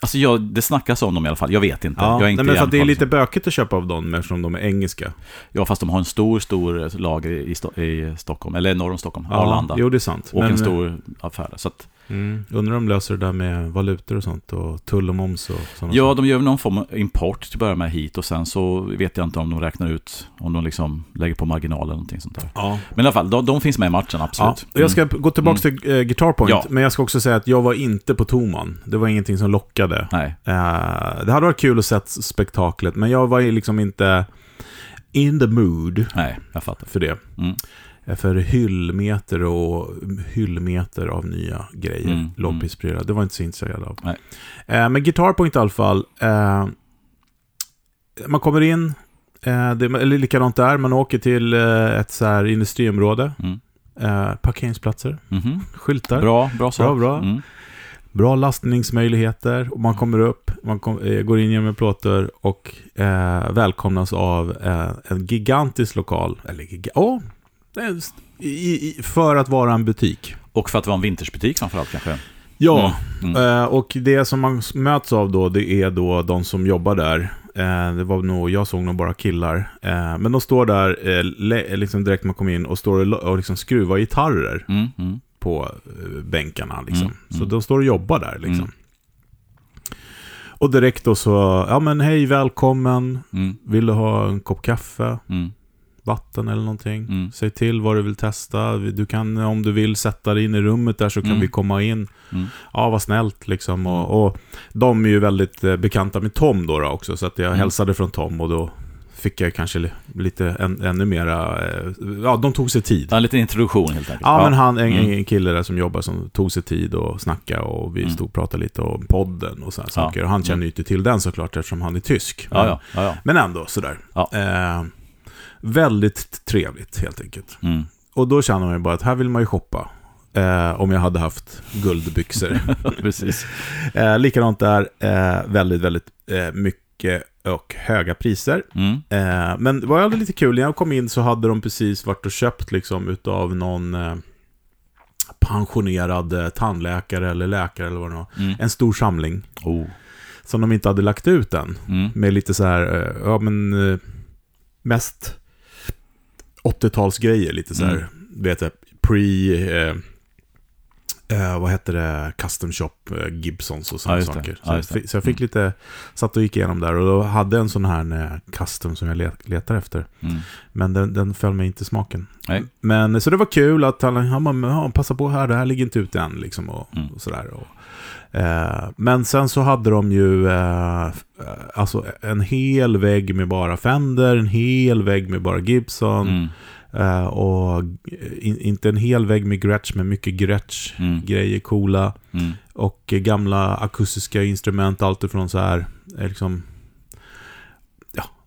Alltså jag, det snackas om dem i alla fall. Jag vet inte. Ja, jag är inte nej, men för det är lite bökigt att köpa av dem eftersom de är engelska. Ja, fast de har en stor, stor lager i, Sto- i Stockholm. Eller norr om Stockholm. Arlanda. Jo, det är sant. och Men, en stor affär. Så att, mm, undrar om de löser det där med valutor och sånt och tull och moms och sådana ja, de gör väl någon form av import till att börja med hit. Och sen så vet jag inte om de räknar ut, om de liksom lägger på marginal eller någonting sånt där. Ja. Men i alla fall, de, de finns med i matchen, Ja, absolut. och jag ska gå tillbaka till uh, Guitar Point, Ja. men jag ska också säga att jag var inte på Toman. Det var ingenting som lockade. Mm. Nej. Eh, det hade varit kul att se spektaklet, men jag var liksom inte in the mood Nej, jag fattar. för det. Mm. Eh, För hyllmeter och hyllmeter av nya grejer, Mm, lågprisprylar. Det var jag inte så intresserad av. Eh, men Guitar Point i alla fall. Eh, man kommer in, eh, det, eller likadant där, man åker till eh, ett så här industriområde. Mm. Eh, parkeringsplatser, Mhm. skyltar. Bra, bra sak. bra. Mm. Bra lastningsmöjligheter. Och man kommer upp, man kom, går in genom plåtar och eh, välkomnas av en gigantisk lokal. Eller giga, oh, i, för att vara en butik. Och för att vara en vintersbutik framförallt kanske. Ja, Mm. eh, och det som man möts av då, det är då de som jobbar där. Eh, det var nog, jag såg nog bara killar. Eh, men de står där, liksom direkt man kommer in, och står och, liksom skruvar gitarrer Mm. Mm. på bänkarna. Liksom. Mm, Så mm. de står och jobbar där. Liksom. Mm. Och direkt då så, ja men hej, välkommen. Mm. Vill du ha en kopp kaffe, Mm. Vatten eller någonting? Mm. Säg till vad du vill testa. Du kan, om du vill, sätta dig in i rummet där så kan Mm. vi komma in. Mm. Ja, vad snällt liksom. Och, och de är ju väldigt eh, bekanta med Tom då, då också. Så att jag Mm. hälsade från Tom och då fick jag kanske li- lite än, ännu mera, eh, ja de tog sig tid. Ja, en liten introduktion helt enkelt. Ja, men han, en, Mm. en kille där som jobbar som tog sig tid och snacka och vi Mm. stod och pratade lite om podden och sådana Ja. saker. Och han känner ju inte till den såklart eftersom han är tysk. Men, Ja, ja, ja, men ändå sådär. Eh, väldigt trevligt helt enkelt. Mm. Och då känner man ju bara att här vill man ju shoppa. Eh, om jag hade haft guldbyxor. Precis. eh, likadant där, eh, väldigt, väldigt eh, mycket och höga priser. Mm. Eh, men det var aldrig lite kul, när jag kom in så hade de precis varit och köpt liksom utav någon eh, pensionerad eh, tandläkare eller läkare eller vad det var. Mm. En stor samling Oh. som de inte hade lagt ut än. Mm. Med lite så här, ja men mest 80-talsgrejer, lite så här, Mm. vet jag, pre... Eh, eh, vad heter det? Custom shop, eh, Gibsons och Ja, sådana det. saker. Ja, Så, jag fick- så jag fick lite, satt och gick igenom där och då hade en sån här eh, custom som jag let, letar efter. Mm. Men den, den föll mig inte i smaken. Nej. Men så det var kul att han, han bara, ja, passa på här, det här ligger inte ute än liksom och, Mm. och sådär. Och, eh, men sen så hade de ju eh, alltså en hel vägg med bara Fender, en hel vägg med bara Gibson Mm. eh, och in, inte en hel vägg med Gretsch, men mycket Gretsch-grejer, Mm. coola. Mm. Och gamla akustiska instrument, allt ifrån så här, eh, liksom,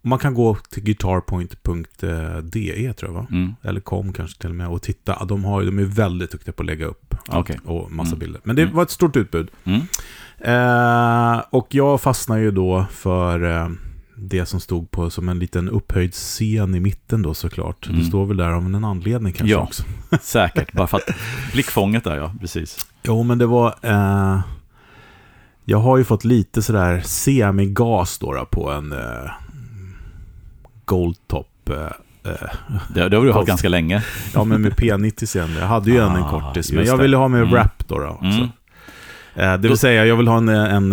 man kan gå till guitarpoint.de tror jag va? Mm. Eller kom kanske till och med och titta. De, har, de är väldigt duktiga på att lägga upp Okej. och massa Mm. bilder. Men det Mm. var ett stort utbud. Mm. Eh, och jag fastnade ju då för eh, det som stod på som en liten upphöjd scen i mitten då såklart. Mm. Det står väl där av en anledning kanske Ja. också. Säkert, bara för att blickfånget där ja, precis. Jo, men det var... Eh, jag har ju fått lite sådär semigas då, då på en eh, Goldtop. Eh, Det, det har du haft ganska länge. ja, men med P90 sen. Jag hade ju en en Ah, kortis, men jag ville ha med Mm. rap då. då. Mm. Eh, det vill Då- säga, jag vill ha en, en,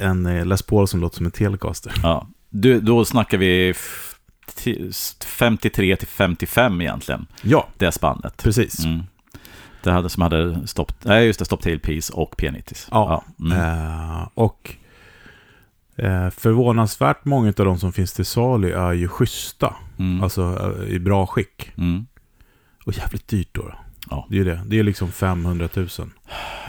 en, Les Paul som låter som en Telecaster. Ja. Du, då snackar vi f- ti- 53 till 55 egentligen, Ja, det spannet. precis. Mm. Det hade, som hade stopp, nej just det, stopp tailpiece och P90. Ja. Mm. Eh, och eh, förvånansvärt många av de som finns till salu är ju schyssta. Mm. Alltså eh, i bra skick. Mm. Och jävligt dyrt då. då. Ja. Det är ju det. Det är liksom 500 000. Ja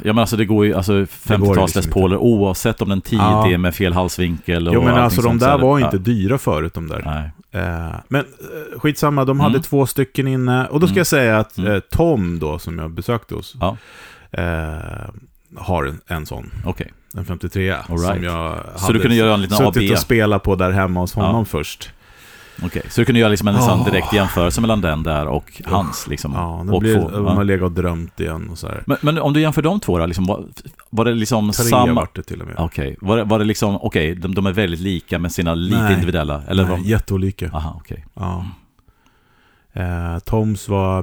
men alltså det går ju, alltså går 50-tals liksom oavsett om den 10 Ja. är med fel halsvinkel och Jo men alltså de där är det- var ja. inte dyra förut de där. Nej. Eh, men eh, skitsamma, de hade Mm. två stycken inne. Och då ska Mm. jag säga att Mm. eh, Tom då, som jag besökte hos, Ja. eh, har en, en sån. Okej. En 53 All som right. jag Så du kunde göra en liten AB? suttit och spela på där hemma hos honom Ja. först. Okej, så du kunde göra liksom en Oh. direkt jämförelse mellan den där och hans liksom? Ja, det och blir, få- de ja. har legat och drömt igen och så men, men om du jämför de två då, liksom, var, var det liksom Tre samma? vart det till och med. Okej, var, det, var det liksom, okej, de, de är väldigt lika med sina lite Nej. individuella? Eller Nej, var, jätteolika. Aha, okej. Ja. Eh, Toms var...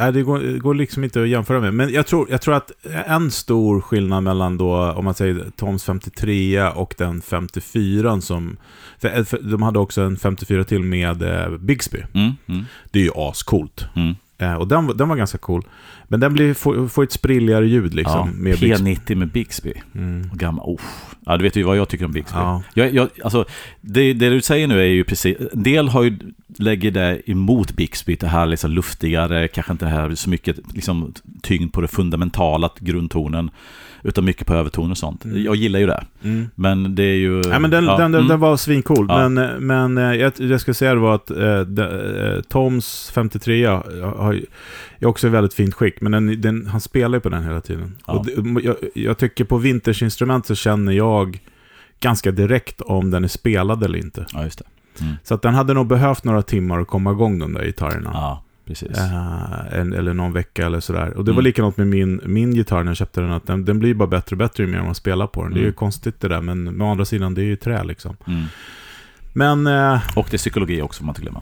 Eh, det går, går liksom inte att jämföra med. Men jag tror, jag tror att en stor skillnad mellan då, om man säger Toms 53 och den 54 som... För, för de hade också en 54 till med eh, Bixby. Mm, mm, Det är ju ascoolt. mm. Eh, och den, den var ganska cool. Men den blir, får, får ett sprilligare ljud liksom. ja, med Bixby. P90 med Bixby. Mm. Och gammal, oh. Ja, du vet ju vad jag tycker om Bixby. Ja. Jag, jag, alltså, det, det du säger nu är ju precis, en del har ju, lägger det emot Bixby, det här liksom luftigare, kanske inte här så mycket liksom, tyngd på det fundamentala grundtonen, utan mycket på övertoner och sånt. Mm. Jag gillar ju det, Mm. men det är ju... Nej, men den, ja, den, den, mm. den var svincool. Ja. Men, men eh, jag, jag ska säga det var att eh, de, eh, Toms 53 har, har, är också i väldigt fint skick. Men den, den, han spelar ju på den hela tiden. Ja. Och det, jag, jag tycker på vintageinstrument så känner jag ganska direkt om den är spelad eller inte. Ja, just det. Mm. Så att den hade nog behövt några timmar att komma igång de där gitarrerna. Ja, precis. Eh, en, eller någon vecka eller sådär. Och det var Mm. likadant med min, min gitarr när jag köpte den. Att den, den blir bara bättre och bättre ju mer man spelar på den. Det är ju Mm. konstigt det där, men med andra sidan, det är ju trä liksom. Mm. Men, eh, Och det är psykologi också, får man inte glömma.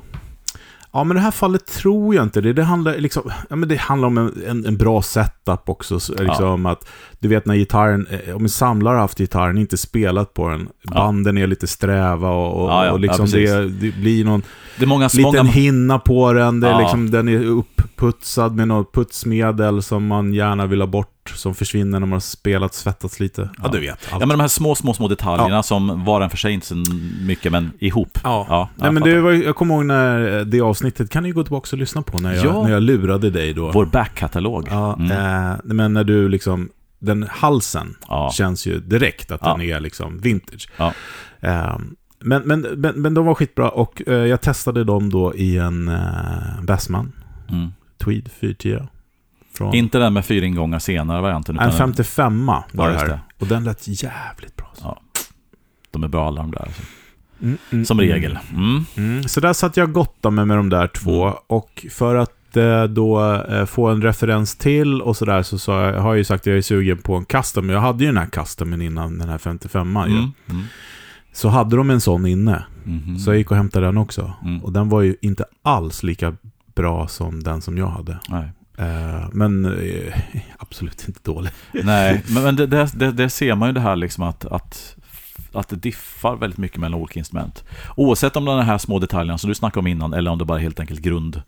Ja men i det här fallet tror jag inte det. Det handlar, liksom, ja, men det handlar om en, en, en bra setup också. Så, liksom, att, du vet när gitarren, eh, om en samlare har haft gitarren, inte spelat på den. Ja. Banden är lite sträva och, och, Ja, ja, och liksom ja, det, det blir någon Det är många... liten många hinna på den. Det är Ja. liksom, den är uppputsad med något putsmedel som man gärna vill ha bort. Som försvinner när man har spelat, svettats lite. Ja, Ja. du vet. Allt. Ja, men de här små, små, små detaljerna som var en för sig inte så mycket, men ihop. Ja. ja Nej, men det var, jag kommer ihåg när det avsnittet, kan ni gå tillbaka och lyssna på när jag, Ja. när jag lurade dig då. Vår backkatalog. Ja, Mm. eh, men när du liksom, den halsen Ja. känns ju direkt att Ja. den är liksom vintage. Ja. Eh, men, men, men, men de var skitbra och eh, jag testade dem då i en eh, Bassman, Mm. Tweed 410. Från Inte den med fyra ingångar senare varianten. en Utan 55 var Ja, det här. det. Och den lät jävligt bra. Ja. De är bra alla de där. Alltså. Mm, mm, Som mm. regel. Mm. Mm, så där satt jag gotta med, med de där två. Mm. Och för att eh, då eh, få en referens till och sådär så jag, har jag ju sagt att jag är sugen på en custom. Jag hade ju den här customen innan den här 55 ju. Mm. Mm. Så hade de en sån inne. Mhm. Så jag gick och hämtade den också. Mm. Och den var ju inte alls lika bra som den som jag hade. Nej, Eh, men eh, absolut inte dålig. Nej men, det, det, det ser man ju det här liksom att, att, att det diffar väldigt mycket mellan olika instrument. Oavsett om det är de här små detaljerna som du snackade om innan eller om det bara är helt enkelt grund,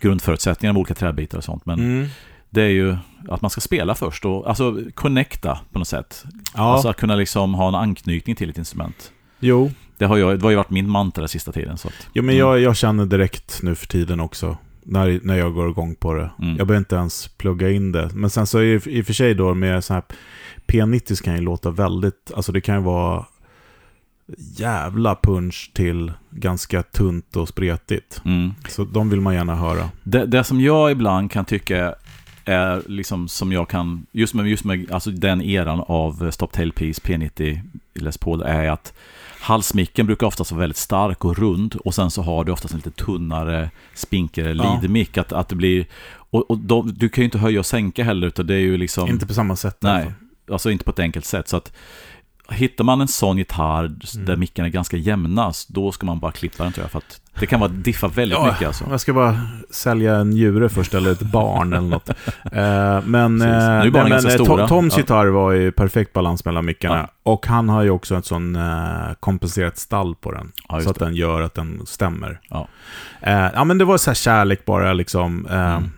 grundförutsättningar med olika träbitar och sånt. Men Mm. det är ju att man ska spela först och alltså connecta på något sätt. Ja, Alltså att kunna liksom ha en anknytning till ett instrument. Jo. Det har, jag, det har ju varit min mantra den sista tiden. Så att, Jo, men jag, jag känner direkt nu för tiden också. När, när jag går igång på det. Mm. Jag behöver inte ens plugga in det. Men sen så är det i och för sig då med så här P90 kan ju låta väldigt, alltså det kan ju vara jävla punch till ganska tunt och spretigt. Mm. Så de vill man gärna höra. Det, det som jag ibland kan tycka är liksom som jag kan, just med, just med alltså den eran av Stop Tailpiece P90 i Les Paul är att halsmicken brukar oftast vara väldigt stark och rund och sen så har du oftast en lite tunnare, spinkigare Ja. lead-mick. Att, att det blir, och, och de, du kan ju inte höja och sänka heller utan det är ju liksom... Inte på samma sätt. Nej, alltså. alltså inte på ett enkelt sätt. Så att hittar man en sån gitarr där Mm. mickarna är ganska jämna, då ska man bara klippa den tror jag. För att det kan vara diffa väldigt Ja, mycket alltså. Jag ska bara sälja en djure först, eller ett barn eller något. Eh, men eh, Nu är barnen men, ganska eh, stora. Toms Ja. gitarr var i perfekt balans mellan mickarna. Ja. Och han har ju också ett sån kompenserat stall på den. Ja, så att den gör att den stämmer. Ja. Eh, men det var så här kärlek bara, liksom. Eh, Mm.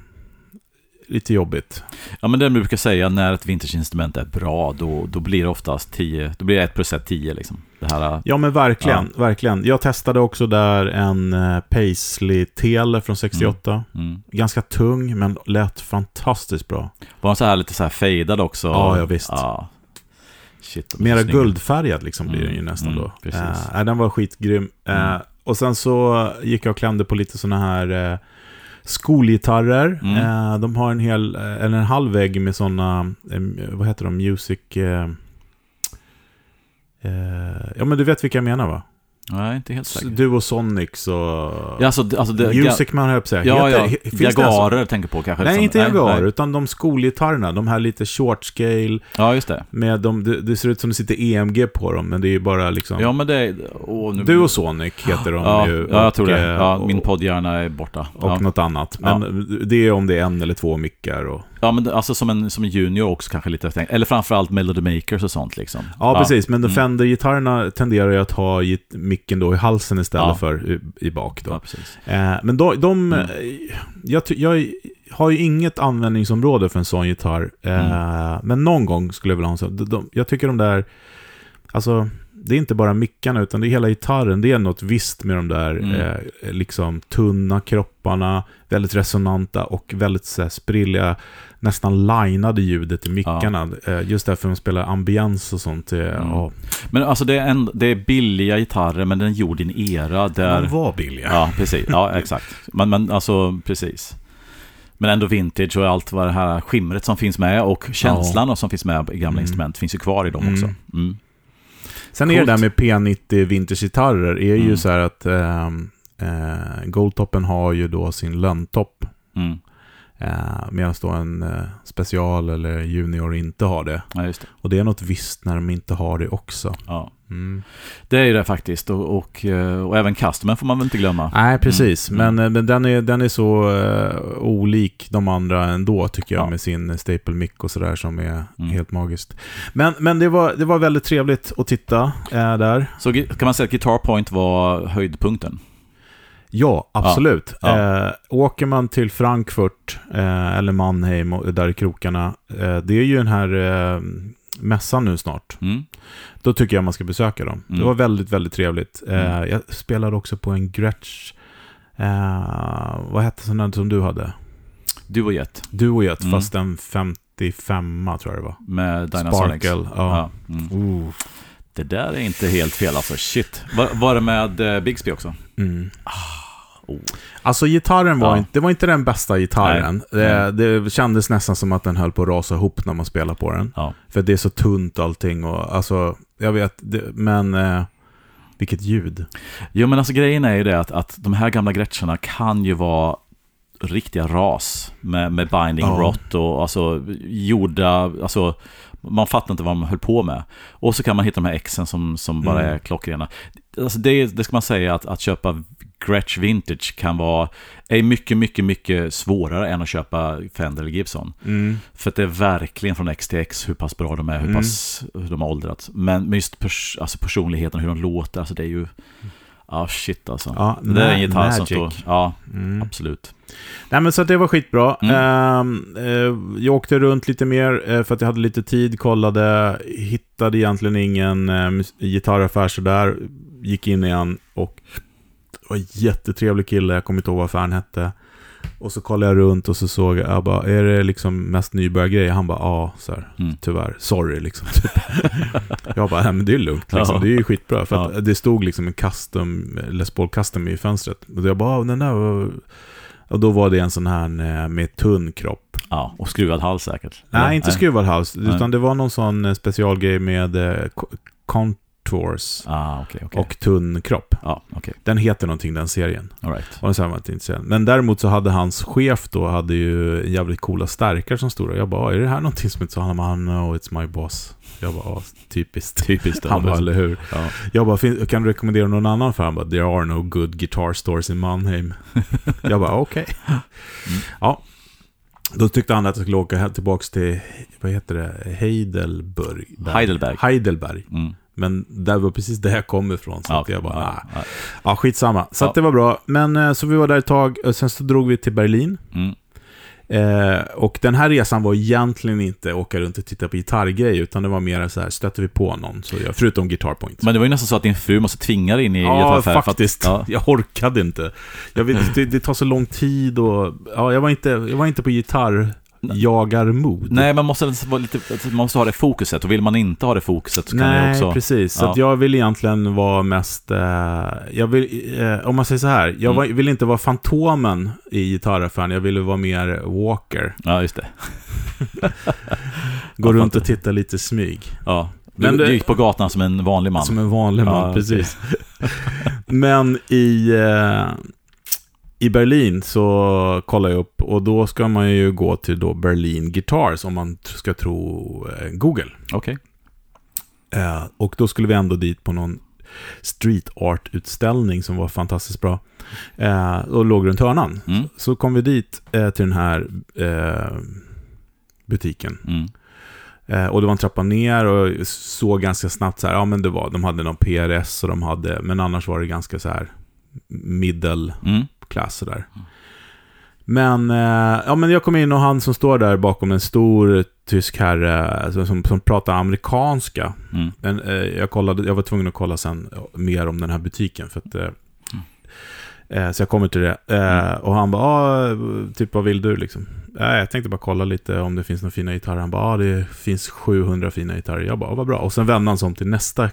Lite jobbigt. Ja men det man brukar säga när ett vintageinstrument är bra då, då blir det oftast 10, då blir det 1 plus 1 10 liksom. Det här, Ja, men verkligen. verkligen. Jag testade också där en eh, Paisley Tele från 68. mm. Ganska tung, men lät fantastiskt bra. Var den så här lite så här fejdad också? Ja, ja, visst. Ja. Shit, Mera så snygga. guldfärgad liksom blir Mm, den ju nästan mm, då. precis. Nej, den var skitgrym. Eh, Mm. och sen så gick jag och klämde på lite sådana här eh, skolgitarrer. Mm. Eh, de har en hel, eh, eller en halv vägg med sådana, vad heter de, music... Eh, eh, ja men du vet vilka jag menar va? Nej, inte helt säker. Du och Sonics och... Ja, alltså, alltså det, Music man höll jag på att säga. Ja, ja. finns det alltså- Jagarer tänker på kanske. Nej, som- inte Jaguar, nej. utan de skolgitarrerna. De här lite short scale. Ja, just det. Med de, det, det ser ut som det sitter EMG på dem, men det är ju bara liksom... Ja, men det är... Åh, nu, Du och Sonic heter de ja, ju. ja, jag tror det. eh, Ja, min och- poddhjärna är borta. Och ja. något annat. Men det är om det är en eller två mickar. Och... ja, men alltså som en, som en junior också kanske lite. Eller framförallt Melody Makers och sånt liksom. Ja, precis. Men Mm. Fender-gitarrerna tenderar ju att ha micken då i halsen istället Ja. för i, i bak. Då. Ja. Eh, men de... de Mm. eh, jag, jag har ju inget användningsområde för en sån gitarr. Eh, Mm. Men någon gång skulle jag vilja ha en sån. De, de, jag tycker de där... Alltså, det är inte bara mickarna, utan det är hela gitarren. Det är något visst med de där Mm. eh, liksom tunna kropparna, väldigt resonanta och väldigt så här, sprilliga, nästan linade ljudet i mickarna. Eh, just därför de spelar ambiens och sånt. Eh, Mm. ja, Men alltså det är, en, det är billiga gitarrer, men den är gjord i en era där... de var billiga. Ja, precis. Ja, exakt. Men, men alltså, precis. Men ändå vintage och allt vad det här skimret som finns med och känslan som finns med i gamla Mm. instrument finns ju kvar i dem Mm. också. Mm. Sen är det Coolt. där med P90 vintagegitarrer är ju Mm. så här att ehm, eh, Goldtoppen har ju då sin lönntopp. Mm. Eh, Medan då en eh, special eller junior inte har det. Ja, det. Och det är något visst när de inte har det också. Ja. Mm. Det är det faktiskt. Och, och, eh, och även customen får man väl inte glömma. Nej, precis. Mm. Men, eh, men den, är, den är så eh, olik de andra ändå, tycker jag, Ja. med sin staple mic och sådär som är Mm. helt magiskt. Men, men det, var, det var väldigt trevligt att titta eh, där. Så kan man säga att Guitar Point var höjdpunkten? Ja, absolut. Ja. Eh, åker man till Frankfurt eh, eller Mannheim och där i krokarna, eh, det är ju den här eh, mässan nu snart. Mm. Då tycker jag man ska besöka dem. Mm. Det var väldigt, väldigt trevligt. Eh, Mm. Jag spelade också på en Gretsch, eh, vad hette där som du hade? Du och Jet Du och Jet, Mm. fast en 55 tror jag det var. med Dynasonics. Sparkle, ja. Mm. Ooh. Det där är inte helt fel alltså. Shit. Var, var det med eh, Bigsby också? Mm. Oh. Alltså gitarren var, Ja. inte, det var inte den bästa gitarren. Det, det kändes nästan som att den höll på att rasa ihop när man spelade på den. Ja. För det är så tunt allting och alltså, jag vet, det, men eh, vilket ljud. Jo men alltså grejen är ju det att, att de här gamla Gretscharna kan ju vara riktiga ras med, med binding Ja. rot och alltså gjorda, alltså man fattar inte vad man höll på med. Och så kan man hitta de här exen som, som bara Mm. är klockrena. Alltså det, det ska man säga att, att köpa Gretsch Vintage kan vara, är mycket, mycket, mycket svårare än att köpa Fender eller Gibson. Mm. För att det är verkligen från X till X hur pass bra de är, hur Mm. pass hur de har åldrats. Men men just pers, alltså personligheten, hur de låter, alltså det är ju... Ja, shit alltså. Ja, det är en gitarr som magic. står... Ja, Mm. absolut. Nej men så det var skitbra. Mm. Eh, jag åkte runt lite mer eh, för att jag hade lite tid, kollade, hittade egentligen ingen mus- gitarraffär sådär. Gick in igen och var en jättetrevlig kille, jag kommer inte ihåg vad affären hette. Och så kollade jag runt och så såg jag, jag bara, är det liksom mest nybörjargrejer? Han bara, ja, så här, Mm. tyvärr, sorry liksom. Typ. jag bara, nej men det är lugnt liksom, det är ju skitbra. För att Ja. det stod liksom en custom, Les Paul custom i fönstret. Och jag bara, "Ah, den där var... Och då var det en sån här eh, med tunn kropp. Ja, och skruvad hals säkert. Nej, inte skruvad hals, Nej. utan det var någon sån eh, specialgrej med eh, contours Ah, okej, okej. och tunn kropp. Ja, okej. Den heter någonting, den serien. All right. Och den sen var inte intresserad. Men däremot så hade hans chef då, hade ju jävligt coola stärkare som stod där. Jag bara, "Ah, är det här någonting som inte så? Han bara, no, it's my boss. Jag bara, ah, typiskt. Typiskt. Han bara, eller hur? ja. Jag bara, "Fin- kan du rekommendera någon annan för Han bara, there are no good guitar stores in Mannheim. jag bara, okej. Ja. Då tyckte han att jag skulle åka här tillbaka till, vad heter det, Heidelberg. Heidelberg. Heidelberg. Mm. Men det var precis där jag kom ifrån. Så Ja, att jag bara, ja, ah. ja. ja skitsamma. Så Ja. att det var bra. Men eh, så vi var där ett tag, och sen så drog vi till Berlin. Mm. Eh, och den här resan var egentligen inte åka runt och titta på gitarrgrejer, utan det var mer så här, stötte vi på någon, så jag, förutom Guitar Point. Men det var ju nästan så att din fru måste tvinga dig in i Ja, gitarraffär att- faktiskt. ja. Jag orkade inte. Jag vet, det, det tar så lång tid och... Ja, jag var inte, jag var inte på gitarrjagarmod. Nej, man måste, lite, man måste ha det fokuset. Och vill man inte ha det fokuset så kan Nej, det också... precis. Så Ja. att jag vill egentligen vara mest... Eh, jag vill, eh, om man säger så här, jag Mm. vill inte vara Fantomen i gitarraffären, jag ville vara mer Walker. Ja, just det. Gå runt och titta lite smyg. Ja. Du, Men det- du gick på gatan som en vanlig man. Som en vanlig man, Ja, precis. Men i, eh, i Berlin så kollar jag upp och då ska man ju gå till då Berlin Guitars om man ska tro eh, Google. Okej. Eh, och då skulle vi ändå dit på någon street art-utställning som var fantastiskt bra. Eh, och låg runt hörnan. Mm. Så kom vi dit eh, till den här eh, butiken. Mm. Eh, och det var en trappa ner och såg ganska snabbt så här, ja men det var, de hade någon PRS och de hade, men annars var det ganska så här middle Mm. Class sådär. Men, eh, ja men jag kom in och han som står där bakom en stor tysk herre alltså, som, som pratar amerikanska. Mm. Men, eh, jag, kollade, jag var tvungen att kolla sen mer om den här butiken för att eh, eh, så jag kommer till det. Eh, och han bara, ah, typ vad vill du liksom? Eh, jag tänkte bara kolla lite om det finns några fina gitarrer. Han bara, ah, det finns 700 fina gitarrer. Jag bara, ah, vad bra. Och sen vände han sig om till nästa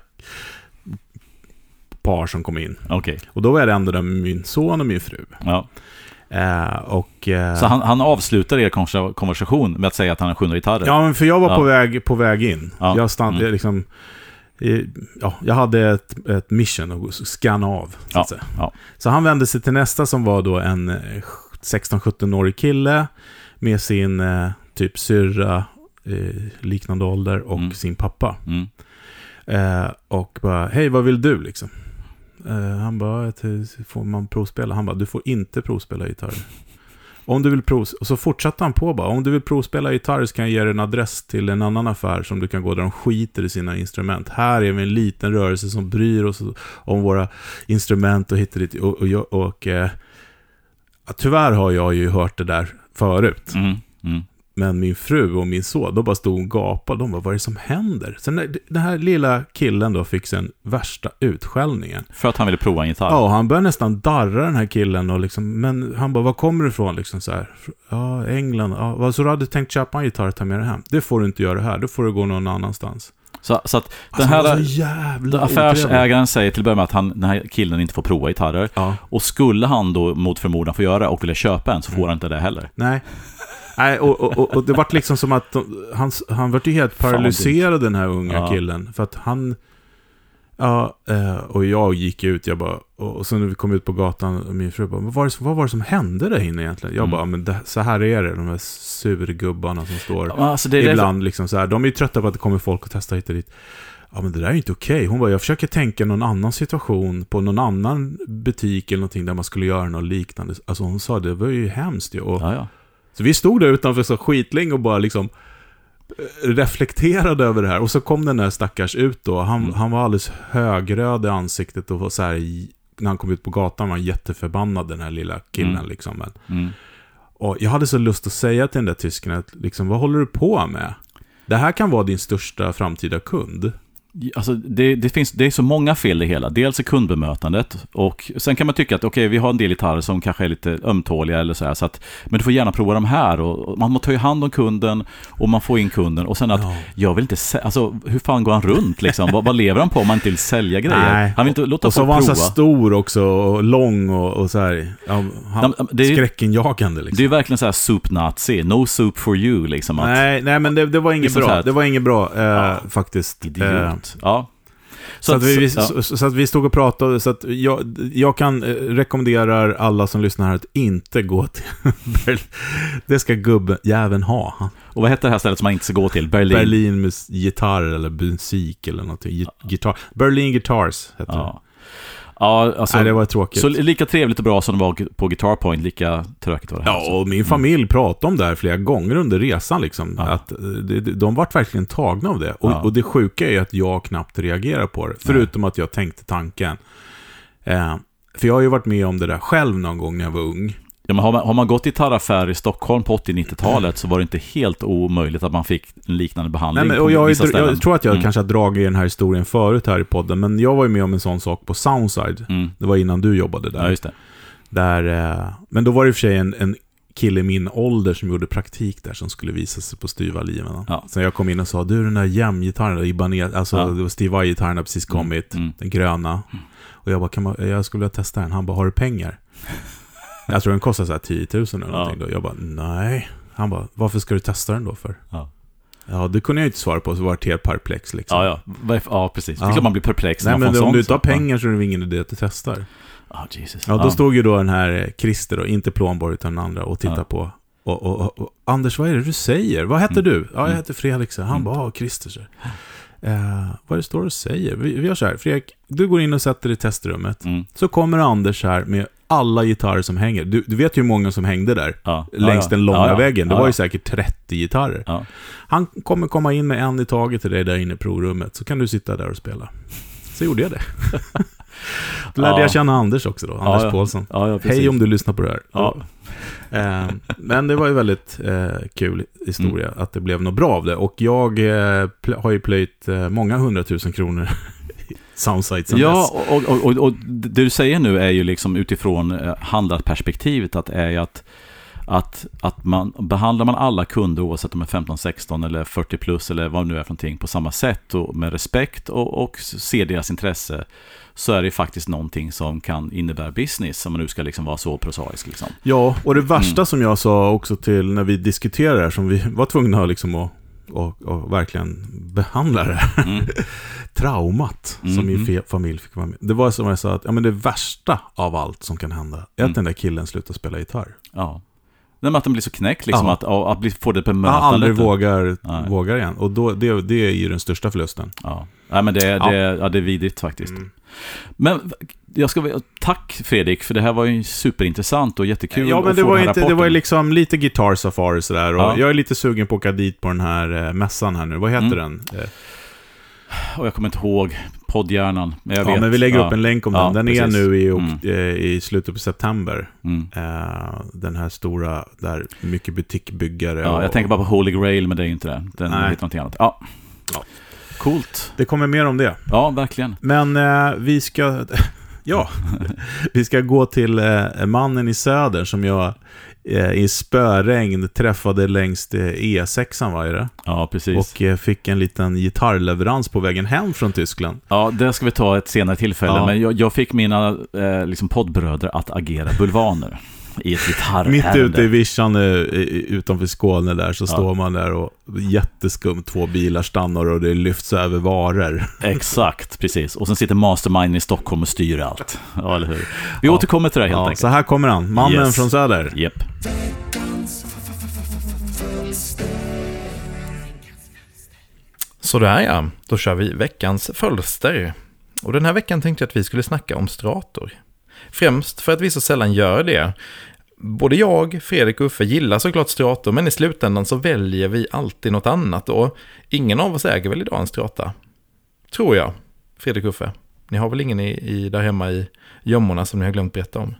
par som kom in. Okej. Och då var jag det ändå där med min son och min fru. Ja. Eh, och... Eh, Så han, han avslutar er konversa- konversation med att säga att han har 700 gitarrer? Ja, men för jag var Ja. på, väg, på väg in. Ja. Jag stannade Mm. liksom... eh, Ja, jag hade ett, ett mission att scanna av, så att säga. Så han vände sig till nästa som var då en eh, 16-17-årig kille med sin eh, typ syrra, eh, liknande ålder, och Mm. sin pappa. Mm. Eh, och bara, hej vad vill du liksom? Eh, han bara, får man provspela? Han bara, du får inte provspela gitarr. Om du vill provs Och så fortsatte han på bara, om du vill provspela gitarr så kan jag ge dig en adress till en annan affär som du kan gå där de skiter i sina instrument. Här är vi en liten rörelse som bryr oss om våra instrument och hittar dit. Och, och, och, och eh, tyvärr har jag ju hört det där förut. Mm. Mm. Men min fru och min son, de bara stod och gapade. De bara, vad är det som händer? Sen den här lilla killen då fick sin värsta utskällningen. För att han ville prova en gitarr? Ja, han började nästan darra den här killen och liksom, men han bara, var kommer du ifrån? Liksom så här, ja, England. Ja, så du hade tänkt köpa en gitarr och ta med dig hem? Det får du inte göra här, då får du gå någon annanstans. Så, så att den Alltså, här så jävla otrevlig. affärsägaren säger till att börja med att han, den här killen inte får prova gitarrer. Ja, Och skulle han då mot förmodan få göra och vilja köpa en så får han inte det heller. nej. Nej, och, och, och, det vart liksom som att han, han vart ju helt paralyserad den här unga Ja. killen. För att han... Ja, eh, och jag gick ut, jag bara... Och, sen när vi kom ut på gatan, och min fru bara, vad var det, vad var det som hände där inne egentligen? Jag Mm. bara, men det, så här är det, de här surgubbarna som står... Ja, Alltså det Ibland liksom så här, de är ju trötta på att det kommer folk och testar hit och dit. Ja men det där är ju inte okej. Hon bara, jag försöker tänka någon annan situation på någon annan butik eller någonting där man skulle göra något liknande. Alltså hon sa, det var ju hemskt ju. Och, Ja, ja. Så vi stod där utanför så skitlänge och bara liksom eh, reflekterade över det här. Och så kom den där stackars ut då. Han, Mm. han var alldeles högröd i ansiktet och var så här, när han kom ut på gatan var han jätteförbannad den här lilla killen Mm. liksom. Men, Mm. och jag hade så lust att säga till den där tysken att liksom, vad håller du på med? Det här kan vara din största framtida kund. Alltså det, det, finns, det är så många fel i hela. Dels är kundbemötandet och sen kan man tycka att okej, okay, vi har en del gitarrer som kanske är lite ömtåliga eller så här. Så att, men du får gärna prova de här och, och man tar ju hand om kunden och man får in kunden och sen att ja. jag vill inte alltså hur fan går han runt liksom? vad, vad, lever han på om man inte vill sälja grejer? Nej. Han vill inte låta Och så var han så stor också och lång och, och så här, ja, han, det är, skräckinjagande liksom. Det är verkligen så här soup nazi, no soup for you liksom. Att, nej, nej men det, det var inget bra, det var inget bra eh, ja, faktiskt. Idiot. Eh, Ja. Så, så, att vi, så, ja. så, att vi stod och pratade, så att jag, jag kan eh, rekommendera alla som lyssnar här att inte gå till Berlin. Det ska gubbjäveln ha. Och vad heter det här stället som man inte ska gå till? Berlin? Berlin gitarr eller musik eller någonting. Gitarr. Berlin Guitars heter ja. det. Ja, alltså, Nej, det var tråkigt. Så lika trevligt och bra som det var på Guitar Point, lika tråkigt var det här. Ja, och min familj mm. pratade om det här flera gånger under resan. Liksom, ja. att de, de vart verkligen tagna av det. Och, ja. och, det sjuka är att jag knappt reagerar på det. Förutom Nej. att jag tänkte tanken. Eh, för jag har ju varit med om det där själv någon gång när jag var ung. Ja, men har, man, har man gått i gitarraffär i Stockholm på 80-90-talet så var det inte helt omöjligt att man fick en liknande behandling Nej, men, och jag, jag, jag, tror att jag mm. kanske har dragit den här historien förut här i podden, men jag var ju med om en sån sak på Soundside. Mm. Det var innan du jobbade där. Ja, just det. Där, eh, men då var det i och för sig en, en kille i min ålder som gjorde praktik där som skulle visa sig på styva liven. Ja. Så jag kom in och sa, du den där jämngitarren, Ibanez, alltså ja. det var Steve Vai-gitarren har precis mm. kommit, mm. den gröna. Mm. Och jag bara, kan man, jag skulle vilja testa den. Han bara, har du pengar? Jag tror den kostar så här 10 000 eller ja. någonting. Då. Jag bara, nej. Han bara, varför ska du testa den då för? Ja. Ja, det kunde jag inte svara på, så var det helt perplex liksom. Ja, ja. ja precis. Det är klart man blir perplex Nej, men om du inte har pengar så är det ingen idé att du testar. Oh, Jesus. Ja, då ja. stod ju då den här Christer, då, inte Plånborg utan den andra, och tittade ja. på. Och, och, och, och, Anders, vad är det du säger? Vad heter mm. du? Ja, jag mm. heter Fredrik. Så. Han mm. bara, ja, Christer. Så. Eh, vad det står och säger? Vi, vi gör så här, Fredrik, du går in och sätter dig i testrummet. Mm. Så kommer Anders här med alla gitarrer som hänger. Du, du vet ju hur många som hängde där. Ja. Längs ja, den långa ja, väggen. Det var ju säkert 30 gitarrer. Han kommer komma in med en i taget till dig där inne i provrummet. Så kan du sitta där och spela. Så gjorde jag det. Då lärde jag känna Anders också då, Anders ja, Paulsson. Hej om du lyssnar på det här. Eh, men det var ju väldigt eh, kul historia mm. att det blev något bra av det. Och jag eh, har ju plöjt eh, många hundratusen kronor Soundsite Ja, och, och, och, och, det du säger nu är ju liksom utifrån eh, handlarperspektivet att är ju att att, att man, behandlar man alla kunder oavsett om de är 15, 16 eller 40 plus eller vad det nu är för någonting på samma sätt och med respekt och, och ser deras intresse så är det faktiskt någonting som kan innebära business, om man nu ska liksom vara så prosaisk. Liksom. Ja, och det värsta mm. som jag sa också till när vi diskuterade det här, som vi var tvungna liksom att och, och verkligen behandla det här. Mm. Traumat mm. som min mm. familj fick vara med. Det var som jag sa, att ja, men det värsta av allt som kan hända är att mm. den där killen slutar spela gitarr. Ja. Nej, men att den blir så knäckt, liksom, ja. att, att bli, få det bemötandet. Han aldrig vågar, vågar igen. Och då, det, det är ju den största förlusten. Ja, Nej, men det, ja. Det, ja, det är vidrigt faktiskt. Mm. Men jag ska, tack Fredrik, för det här var ju superintressant och jättekul Ja, men det var, inte, det var liksom lite Guitar Safari sådär. Och ja. Jag är lite sugen på att åka dit på den här eh, mässan här nu. Vad heter mm. den? Och jag kommer inte ihåg poddhjärnan. Men jag ja, vet. men vi lägger ja. upp en länk om den. Den precis. är nu i, mm. Eh, i slutet på september. Mm. Uh, den här stora, där mycket butikbyggare. Ja, och, jag tänker bara på Holy Grail, men det är ju inte det. Den nej. heter någonting annat. Ja. ja. Coolt. Det kommer mer om det. Ja, verkligen. Men uh, vi ska... Ja, vi ska gå till uh, mannen i söder som jag i spöregn träffade längs E6, eh, e var det? Ja, precis. Och eh, fick en liten gitarrleverans på vägen hem från Tyskland. Ja, det ska vi ta ett senare tillfälle, ja. men jag, jag, fick mina eh, liksom poddbröder att agera bulvaner i ett gitarrärende. Mitt ute i vischan utanför Skåne där så ja. står man där och jätteskumt, två bilar stannar och det lyfts över varor. Exakt, precis. Och sen sitter Mastermind i Stockholm och styr allt. Ja, eller hur? Vi ja. återkommer till det helt ja, enkelt. Så här kommer han, mannen yes. från Söder. Yep. Sådär ja, då kör vi veckans fölster. Och den här veckan tänkte jag att vi skulle snacka om strator. Främst för att vi så sällan gör det. Både jag, Fredrik och Uffe gillar såklart strator, men i slutändan så väljer vi alltid något annat och ingen av oss äger väl idag en strata. Tror jag, Fredrik och Uffe. Ni har väl ingen i, i, där hemma i gömmorna som ni har glömt berätta om?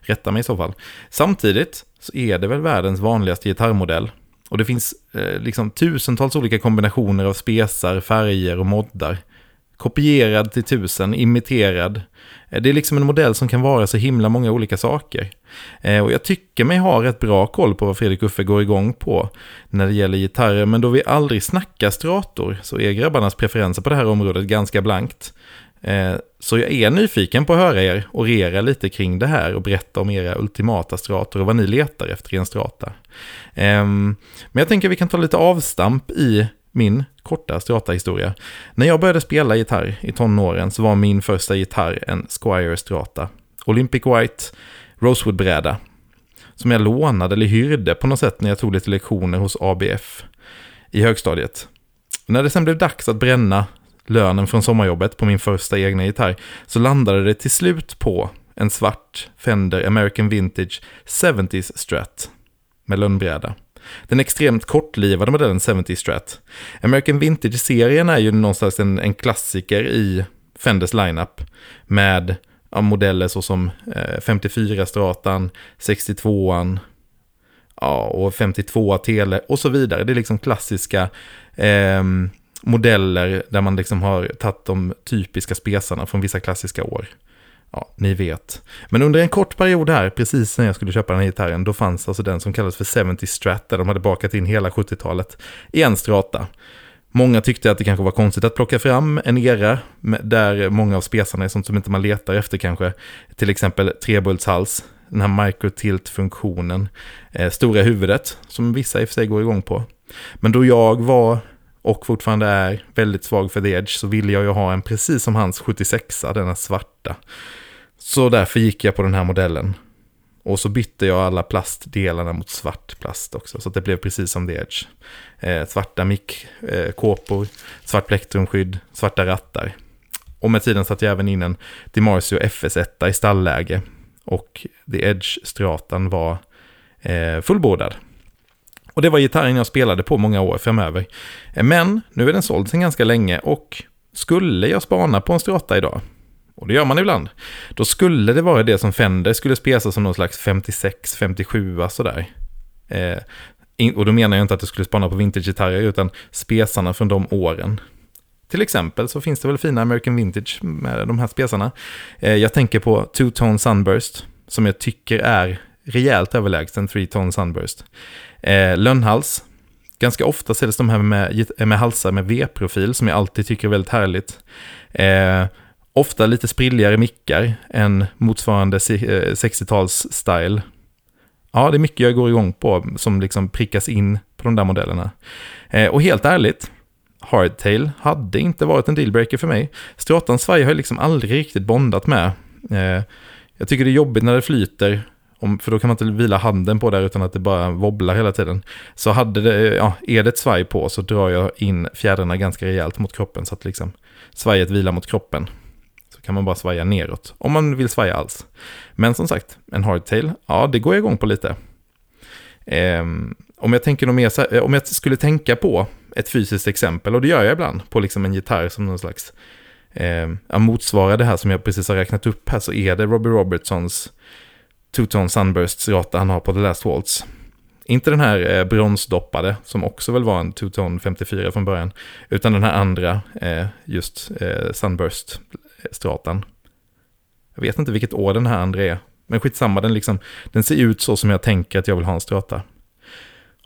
Rätta mig i så fall. Samtidigt så är det väl världens vanligaste gitarrmodell. Och det finns eh, liksom tusentals olika kombinationer av spesar, färger och moddar. Kopierad till tusen, imiterad. Eh, det är liksom en modell som kan vara så himla många olika saker. Eh, och jag tycker mig ha rätt bra koll på vad Fredrik Uffe går igång på när det gäller gitarrer. Men då vi aldrig snackar strator så är grabbarnas preferenser på det här området ganska blankt. Eh, så jag är nyfiken på att höra er orera lite kring det här och berätta om era ultimata strator och vad ni letar efter i en strata. Ehm, men jag tänker att vi kan ta lite avstamp i min korta strata-historia. När jag började spela gitarr i tonåren så var min första gitarr en Squire Strata. Olympic White, Rosewood-bräda. Som jag lånade eller hyrde på något sätt när jag tog lite lektioner hos ABF i högstadiet. När det sen blev dags att bränna lönen från sommarjobbet på min första egna gitarr så landade det till slut på en svart Fender American Vintage 70s Strat med lönnbräda. Den extremt kortlivade modellen 70 Strat. American Vintage-serien är ju någonstans en, en klassiker i Fenders lineup med ja, modeller såsom eh, 54-stratan, 62an, ja, och 52 Tele och så vidare. Det är liksom klassiska eh, modeller där man liksom har tagit de typiska spesarna från vissa klassiska år. Ja, ni vet. Men under en kort period här, precis när jag skulle köpa den här gitarren, då fanns alltså den som kallades för 70 Strat, där de hade bakat in hela 70-talet i en strata. Många tyckte att det kanske var konstigt att plocka fram en era där många av spesarna är sånt som inte man letar efter kanske. Till exempel trebultshals, den här microtilt-funktionen, eh, stora huvudet, som vissa i och för sig går igång på. Men då jag var och fortfarande är väldigt svag för The Edge så ville jag ju ha en precis som hans 76 denna svarta. Så därför gick jag på den här modellen. Och så bytte jag alla plastdelarna mot svart plast också, så att det blev precis som The Edge. Eh, svarta mick-kåpor, eh, svart plektrumskydd, svarta rattar. Och med tiden satte jag även in en Dimarsio FS1 i stallläge. Och The Edge-stratan var eh, fullbordad. Och det var gitarren jag spelade på många år framöver. Men nu är den såld sedan ganska länge och skulle jag spana på en strata idag, och det gör man ibland, då skulle det vara det som Fender skulle spesa som någon slags 56, 57 sådär. Eh, och då menar jag inte att du skulle spana på vintage-gitarrer, utan spesarna från de åren. Till exempel så finns det väl fina American Vintage med de här spesarna. Eh, jag tänker på Two Tone Sunburst, som jag tycker är rejält överlägsen Three Tone Sunburst. Eh, lönnhals. Ganska ofta säljs de här med, med halsar med V-profil som jag alltid tycker är väldigt härligt. Eh, ofta lite sprilligare mickar än motsvarande 60-tals-style. Eh, ja, det är mycket jag går igång på som liksom prickas in på de där modellerna. Eh, och helt ärligt, Hardtail hade inte varit en dealbreaker för mig. Stratan svaj har jag liksom aldrig riktigt bondat med. Eh, jag tycker det är jobbigt när det flyter om, för då kan man inte vila handen på det utan att det bara wobblar hela tiden. Så hade det, ja, är det ett svaj på så drar jag in fjädrarna ganska rejält mot kroppen så att liksom svajet vilar mot kroppen. Så kan man bara svaja neråt, om man vill svaja alls. Men som sagt, en hardtail, ja det går jag igång på lite. Eh, om, jag tänker mer, eh, om jag skulle tänka på ett fysiskt exempel, och det gör jag ibland, på liksom en gitarr som någon slags eh, motsvarar det här som jag precis har räknat upp här, så är det Robbie Robertsons Two-Tone Sunburst-strata han har på The Last Waltz. Inte den här eh, bronsdoppade, som också väl var en Two-Tone 54 från början, utan den här andra, eh, just eh, Sunburst-stratan. Jag vet inte vilket år den här andra är, men skitsamma, den, liksom, den ser ut så som jag tänker att jag vill ha en strata.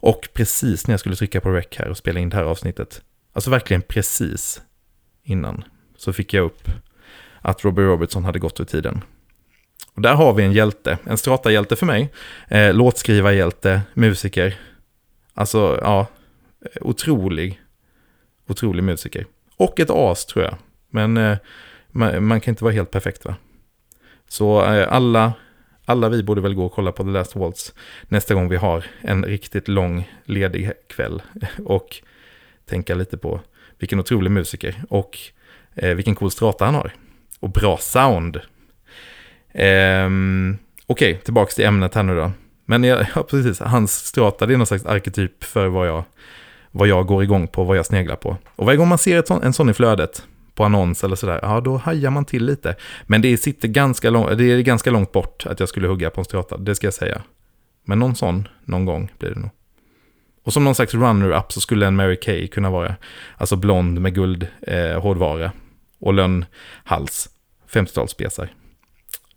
Och precis när jag skulle trycka på rec här och spela in det här avsnittet, alltså verkligen precis innan, så fick jag upp att Robbie Robertson hade gått ur tiden. Och där har vi en hjälte, en strata-hjälte för mig. Eh, låtskrivarhjälte, musiker. Alltså, ja, otrolig, otrolig musiker. Och ett as tror jag. Men eh, man, man, kan inte vara helt perfekt va. Så eh, alla, alla vi borde väl gå och kolla på The Last Waltz nästa gång vi har en riktigt lång ledig kväll. Och tänka lite på vilken otrolig musiker och eh, vilken cool strata han har. Och bra sound. Ehm, Okej, okay, tillbaka till ämnet här nu då. Men jag, ja, precis, hans strata det är någon slags arketyp för vad jag, vad jag går igång på, vad jag sneglar på. Och varje gång man ser sån, en sån i flödet, på annons eller sådär, ja då hajar man till lite. Men det sitter ganska, lång, det är ganska långt bort att jag skulle hugga på en strata, det ska jag säga. Men någon sån, någon gång blir det nog. Och som någon slags runner-up så skulle en Mary Kay kunna vara alltså blond med guld eh, hårdvara och lönnhals, 50-talsspecar.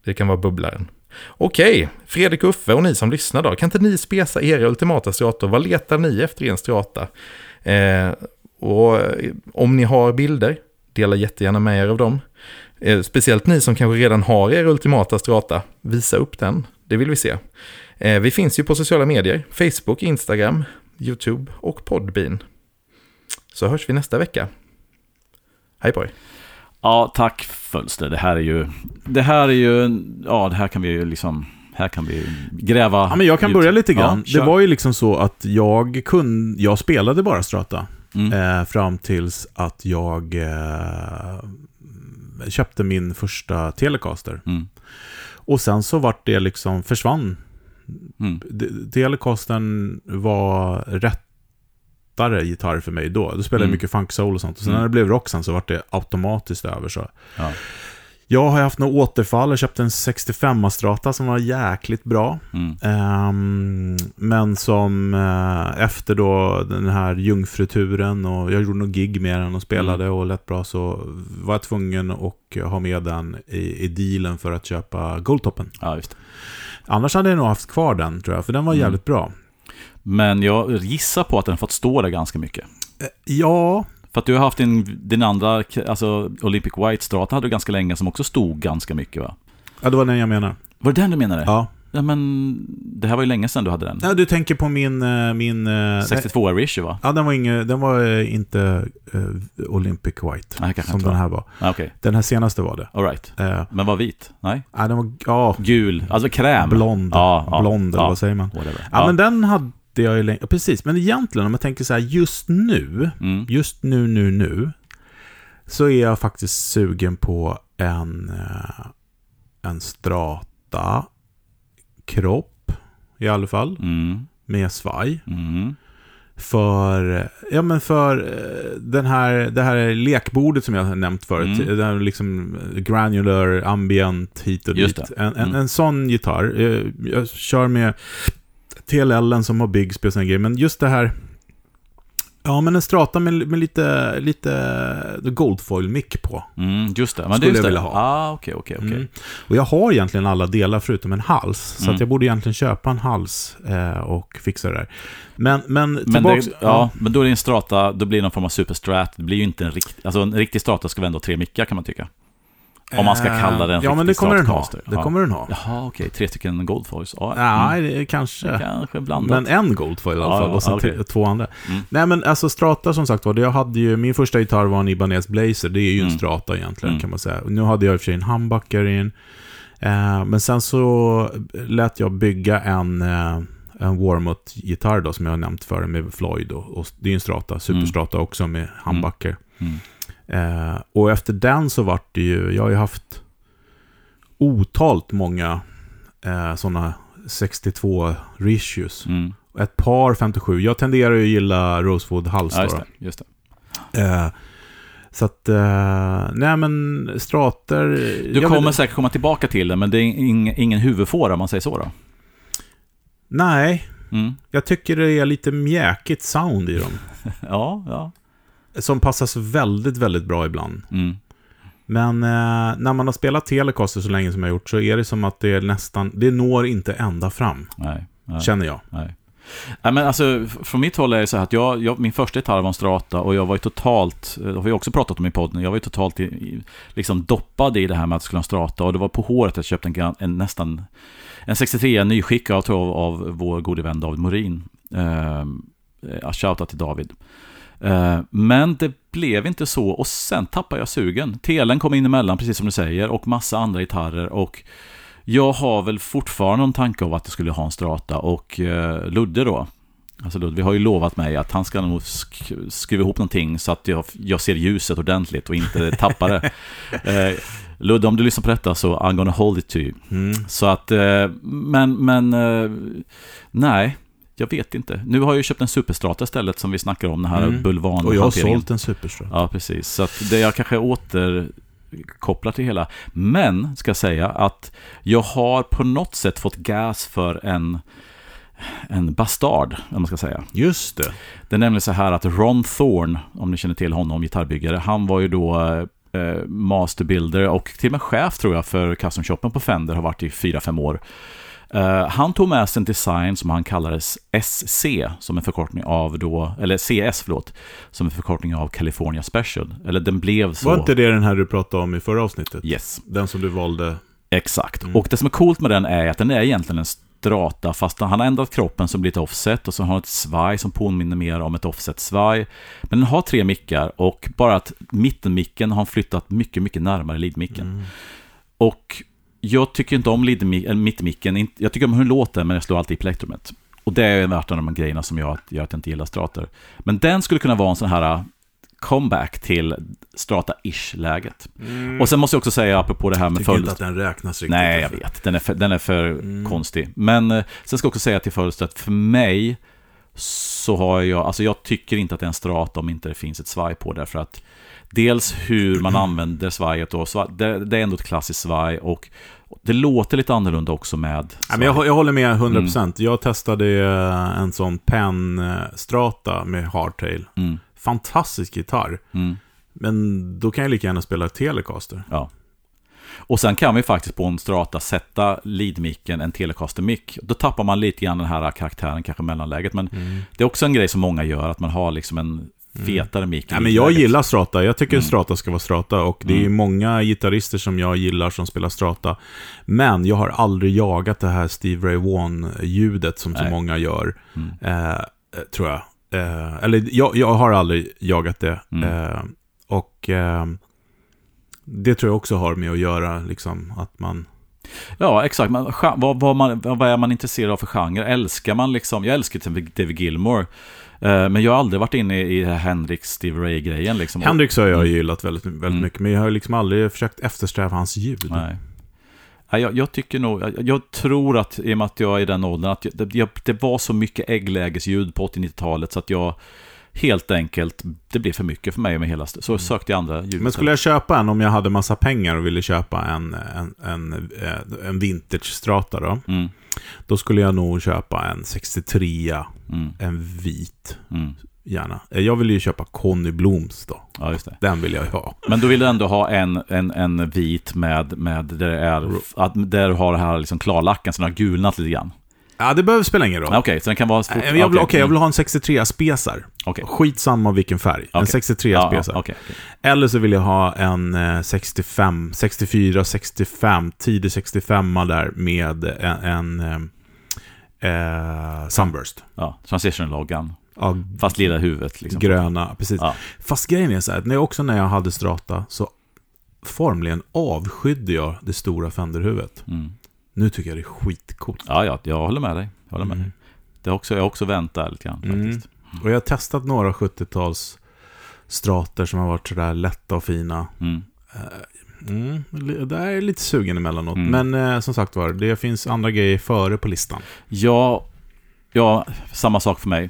Det kan vara bubblaren. Okej, Fredrik Uffe och ni som lyssnar då, kan inte ni spesa era ultimata strator? Vad letar ni efter i en strata? Eh, och eh, om ni har bilder, dela jättegärna med er av dem. Eh, speciellt ni som kanske redan har er ultimata strata, visa upp den. Det vill vi se. Eh, vi finns ju på sociala medier, Facebook, Instagram, YouTube och Podbean. Så hörs vi nästa vecka. Hej på er. Ja, tack Fölster. Det här är ju... Det här är ju... Ja, det här kan vi ju liksom... Här kan vi gräva... Ja, men jag kan börja lite grann. Ja, det var ju liksom så att jag kunde... Jag spelade bara Strata. Mm. Eh, fram tills att jag eh, köpte min första Telecaster. Mm. Och sen så vart det liksom, försvann. Mm. Telecastern var rättare gitarr för mig då. Då spelade jag Mm. mycket funk soul och sånt. Och sen Mm. när det blev rock sen så vart det automatiskt över. Så. Ja. Jag har haft några återfall. Jag köpte en 65 Strata som var jäkligt bra. Mm. Ehm, men som eh, efter då den här jungfruturen och jag gjorde någon gig med den och spelade Mm. och lät bra så var jag tvungen att ha med den i, i dealen för att köpa Goldtoppen. ja. Annars hade jag nog haft kvar den tror jag, för den var Mm. jävligt bra. Men jag gissar på att den fått stå där ganska mycket. Eh, Ja, För att du har haft din, din andra, alltså Olympic White Strata hade du ganska länge som också stod ganska mycket va? ja, det var den jag menar. Var det den du menade? Ja. Ja, men det här var ju länge sedan du hade den. ja du tänker på min... eh, min eh, 62 reissue va? Ja, den var, inge, den var eh, inte eh, Olympic White, Nej, som den här var. Ah, Okej, Den här senaste var det. all right. Eh, Men var vit? Nej? ja, den var... Ja, Gul? Alltså kräm? blond. Ja, ja, blond, eller ja. vad säger man? Whatever. Ja, men den hade jag ju länge. ja, Precis, men egentligen om jag tänker så här just nu, Mm. just nu, nu, nu, så är jag faktiskt sugen på en, eh, en strata kropp i alla fall, Mm. med svaj. Mm. För, ja men för eh, den här, det här lekbordet som jag har nämnt förut. Mm. Den liksom granular, ambient, hit och Just dit. En, en, Mm. en sån gitarr. Jag, jag kör med TLL som har och såna grejer. Men just det här, ja men en strata med, med lite, lite Goldfoil-mick på. Mm, just det. Men Skulle det just jag vilja ha. Ah, okej, okej, okej. Mm. Och jag har egentligen alla delar förutom en hals. Så Mm. att jag borde egentligen köpa en hals eh, och fixa det där. Men, men Men, tillbaks... det, ja, men då är det en strata, då blir det någon form av superstrat. Det blir ju inte en riktig, alltså en riktig strata ska väl ändå tre mickar kan man tycka. Om man ska kalla den Ja, men det kommer den ha. Det Ja. kommer den ha. Jaha, okej. Tre stycken Goldfoils. Ja, Nej, mm. kanske. kanske blandat. Men en Goldfoil i alla fall, ja, och sen t- två andra. Mm. Nej men alltså Strata som sagt var, jag hade ju, min första gitarr var en Ibanez Blazer, det är ju en Mm. Strata egentligen Mm. kan man säga. Nu hade jag i och för sig en humbucker i en. Eh, men sen så lät jag bygga en, eh, en Warmouth-gitarr då, som jag har nämnt förut med Floyd. Och, och det är en Strata, Superstrata också med humbucker. Eh, och efter den så vart det ju, jag har ju haft otalt många eh, sådana 62 reissues. Mm. Ett par 57. Jag tenderar ju att gilla Rosewood hals Ja, just det. Just det. Eh, så att, eh, nej men strater... Du kommer vet- säkert komma tillbaka till det, men det är ing, ingen huvudfåra om man säger så då. Nej, Mm. jag tycker det är lite mjäkigt sound i dem. Ja, ja. Som passas väldigt, väldigt bra ibland. Mm. Men eh, när man har spelat Telecaster så länge som jag har gjort så är det som att det är nästan, det når inte ända fram. Nej. nej. Känner jag. Nej. Nej, men alltså, från mitt håll är det så här att jag, jag, min första gitarr var en Strata och jag var ju totalt, det har vi också pratat om i podden, jag var ju totalt i, liksom doppad i det här med att jag skulle ha en Strata och det var på håret att jag köpte en, en nästan, en 63 nyskick av, tror jag, av vår gode vän David Morin. Ehm, Eh, shoutout till David. Eh, men det blev inte så och sen tappade jag sugen. Telen kom in emellan, precis som du säger, och massa andra gitarrer och jag har väl fortfarande någon tanke av att jag skulle ha en Strata och eh, Ludde då. Alltså Ludde, vi har ju lovat mig att han ska nog sk- skruva ihop någonting så att jag, jag ser ljuset ordentligt och inte tappar det. Eh, Ludde, om du lyssnar på detta så I'm gonna hold it to you. Mm. Så att, eh, men, men, eh, nej, jag vet inte. Nu har jag ju köpt en Superstrata istället som vi snackar om, den här Mm. bulvan Och jag har sålt en Superstrata. Ja, precis. Så att det jag kanske återkopplar till hela. Men, ska jag säga att jag har på något sätt fått gas för en en bastard, om man ska säga. Just det. Det är nämligen så här att Ron Thorne, om ni känner till honom, gitarrbyggare, han var ju då eh, masterbuilder och till och med chef tror jag för custom shoppen på Fender, har varit i 4-5 år. Eh, han tog med sig en design som han kallades SC, som en förkortning av då, eller CS förlåt, som en förkortning av California Special. Eller den blev så. Var inte det den här du pratade om i förra avsnittet? Yes, Den som du valde? exakt. Mm. Och det som är coolt med den är att den är egentligen en strata, fast han har ändrat kroppen som blir ett offset och så har han ett svaj som påminner mer om ett offset-svaj. Men den har tre mickar och bara att mittenmicken har flyttat mycket, mycket närmare leadmicken. Mm. Och jag tycker inte om äh, mittmicken, jag tycker om hur den låter, men jag slår alltid i plektrumet. Och det är värt en av de grejerna som gör att, jag inte gillar strator. Men den skulle kunna vara en sån här äh, comeback till strata-ish-läget. Och sen måste jag också säga, apropå det här med Mm. Tycker inte följd... att den räknas riktigt. Nej, jag vet. Den är för, den är för Mm. konstig. Men eh, sen ska jag också säga till Fölster att för mig så har jag, alltså jag tycker inte att det är en strata om inte det finns ett svaj på det. För att dels hur man använder svajet svaj, det, det är ändå ett klassiskt svaj och det låter lite annorlunda också med svaj. men jag, jag håller med 100%. Jag testade eh, en sån pen-strata med hardtail. Mm, Fantastisk gitarr. mm, Men då kan jag lika gärna spela Telecaster. ja. Och sen kan vi faktiskt på en strata sätta lead-micken, en Telecaster-mick. Då tappar man lite grann den här karaktären, kanske mellanläget. Men Mm. det är också en grej som många gör, att man har liksom en fetare mick. Ja, men jag gillar strata. Jag tycker Mm. strata ska vara strata. Och det är Mm. många gitarrister som jag gillar som spelar strata. Men jag har aldrig jagat det här Steve Ray Vaughan-ljudet som så Nej. många gör. Mm. Eh, tror jag. Eh, eller jag, jag har aldrig jagat det. Mm. Eh, och eh, det tror jag också har med att göra, liksom, att man... Ja, exakt. Gen- vad, vad, man, vad är man intresserad av för genre? Älskar man liksom... Jag älskar till David Gilmore. Eh, men jag har aldrig varit inne i Hendrix, Steve Ray-grejen. Liksom. Hendrix har jag Mm. gillat väldigt, väldigt Mm. mycket, men jag har liksom aldrig försökt eftersträva hans ljud. Nej. Jag, jag tycker nog, jag, jag tror att i och med att jag är i den åldern, att jag, det, det var så mycket ägglägesljud på 80-90-talet så att jag helt enkelt, det blev för mycket för mig med hela, så sökte jag andra ljud. Mm. Men skulle jag köpa en om jag hade massa pengar och ville köpa en, en, en, eh, en vintage-strata då? Mm, Då skulle jag nog köpa en 63, mm, en vit, mm. gärna. Eh, Jag vill ju köpa Conny Bloms då. Ja, just det. Den vill jag ju ha. Men då vill du ändå ha en, en, en vit med, med där, det är, att, där du har det här liksom klarlacken, så den har gulnat lite grann. Ja, det behöver spela ingen roll. Okej, så den kan vara... Eh, Jag vill, Okej, jag vill ha en 63-spesar. Okej. Skitsamma vilken färg. En Okej. 63-spesar. Ja, okej, okej. Eller så vill jag ha en eh, 65, 64, 65, tidig 65 där med en, en eh, eh, Sunburst. Ja, Transition-loggan. Ja, Fast lilla huvudet liksom. gröna, precis. Ja. Fast grejen är så här, när jag också när jag hade strata så formligen avskydde jag det stora Fenderhuvudet. Mm. Nu tycker jag det är skitcoolt. Ja, ja, jag håller med dig. Jag håller med Mm. dig. Det också, jag har också vänt där lite grann Mm. faktiskt. Och jag har testat några 70-tals strater som har varit sådär lätta och fina. Mm. Mm, li- där är jag lite sugen emellanåt. Mm. Men eh, som sagt var, det finns andra grejer före på listan. Ja, ja, samma sak för mig.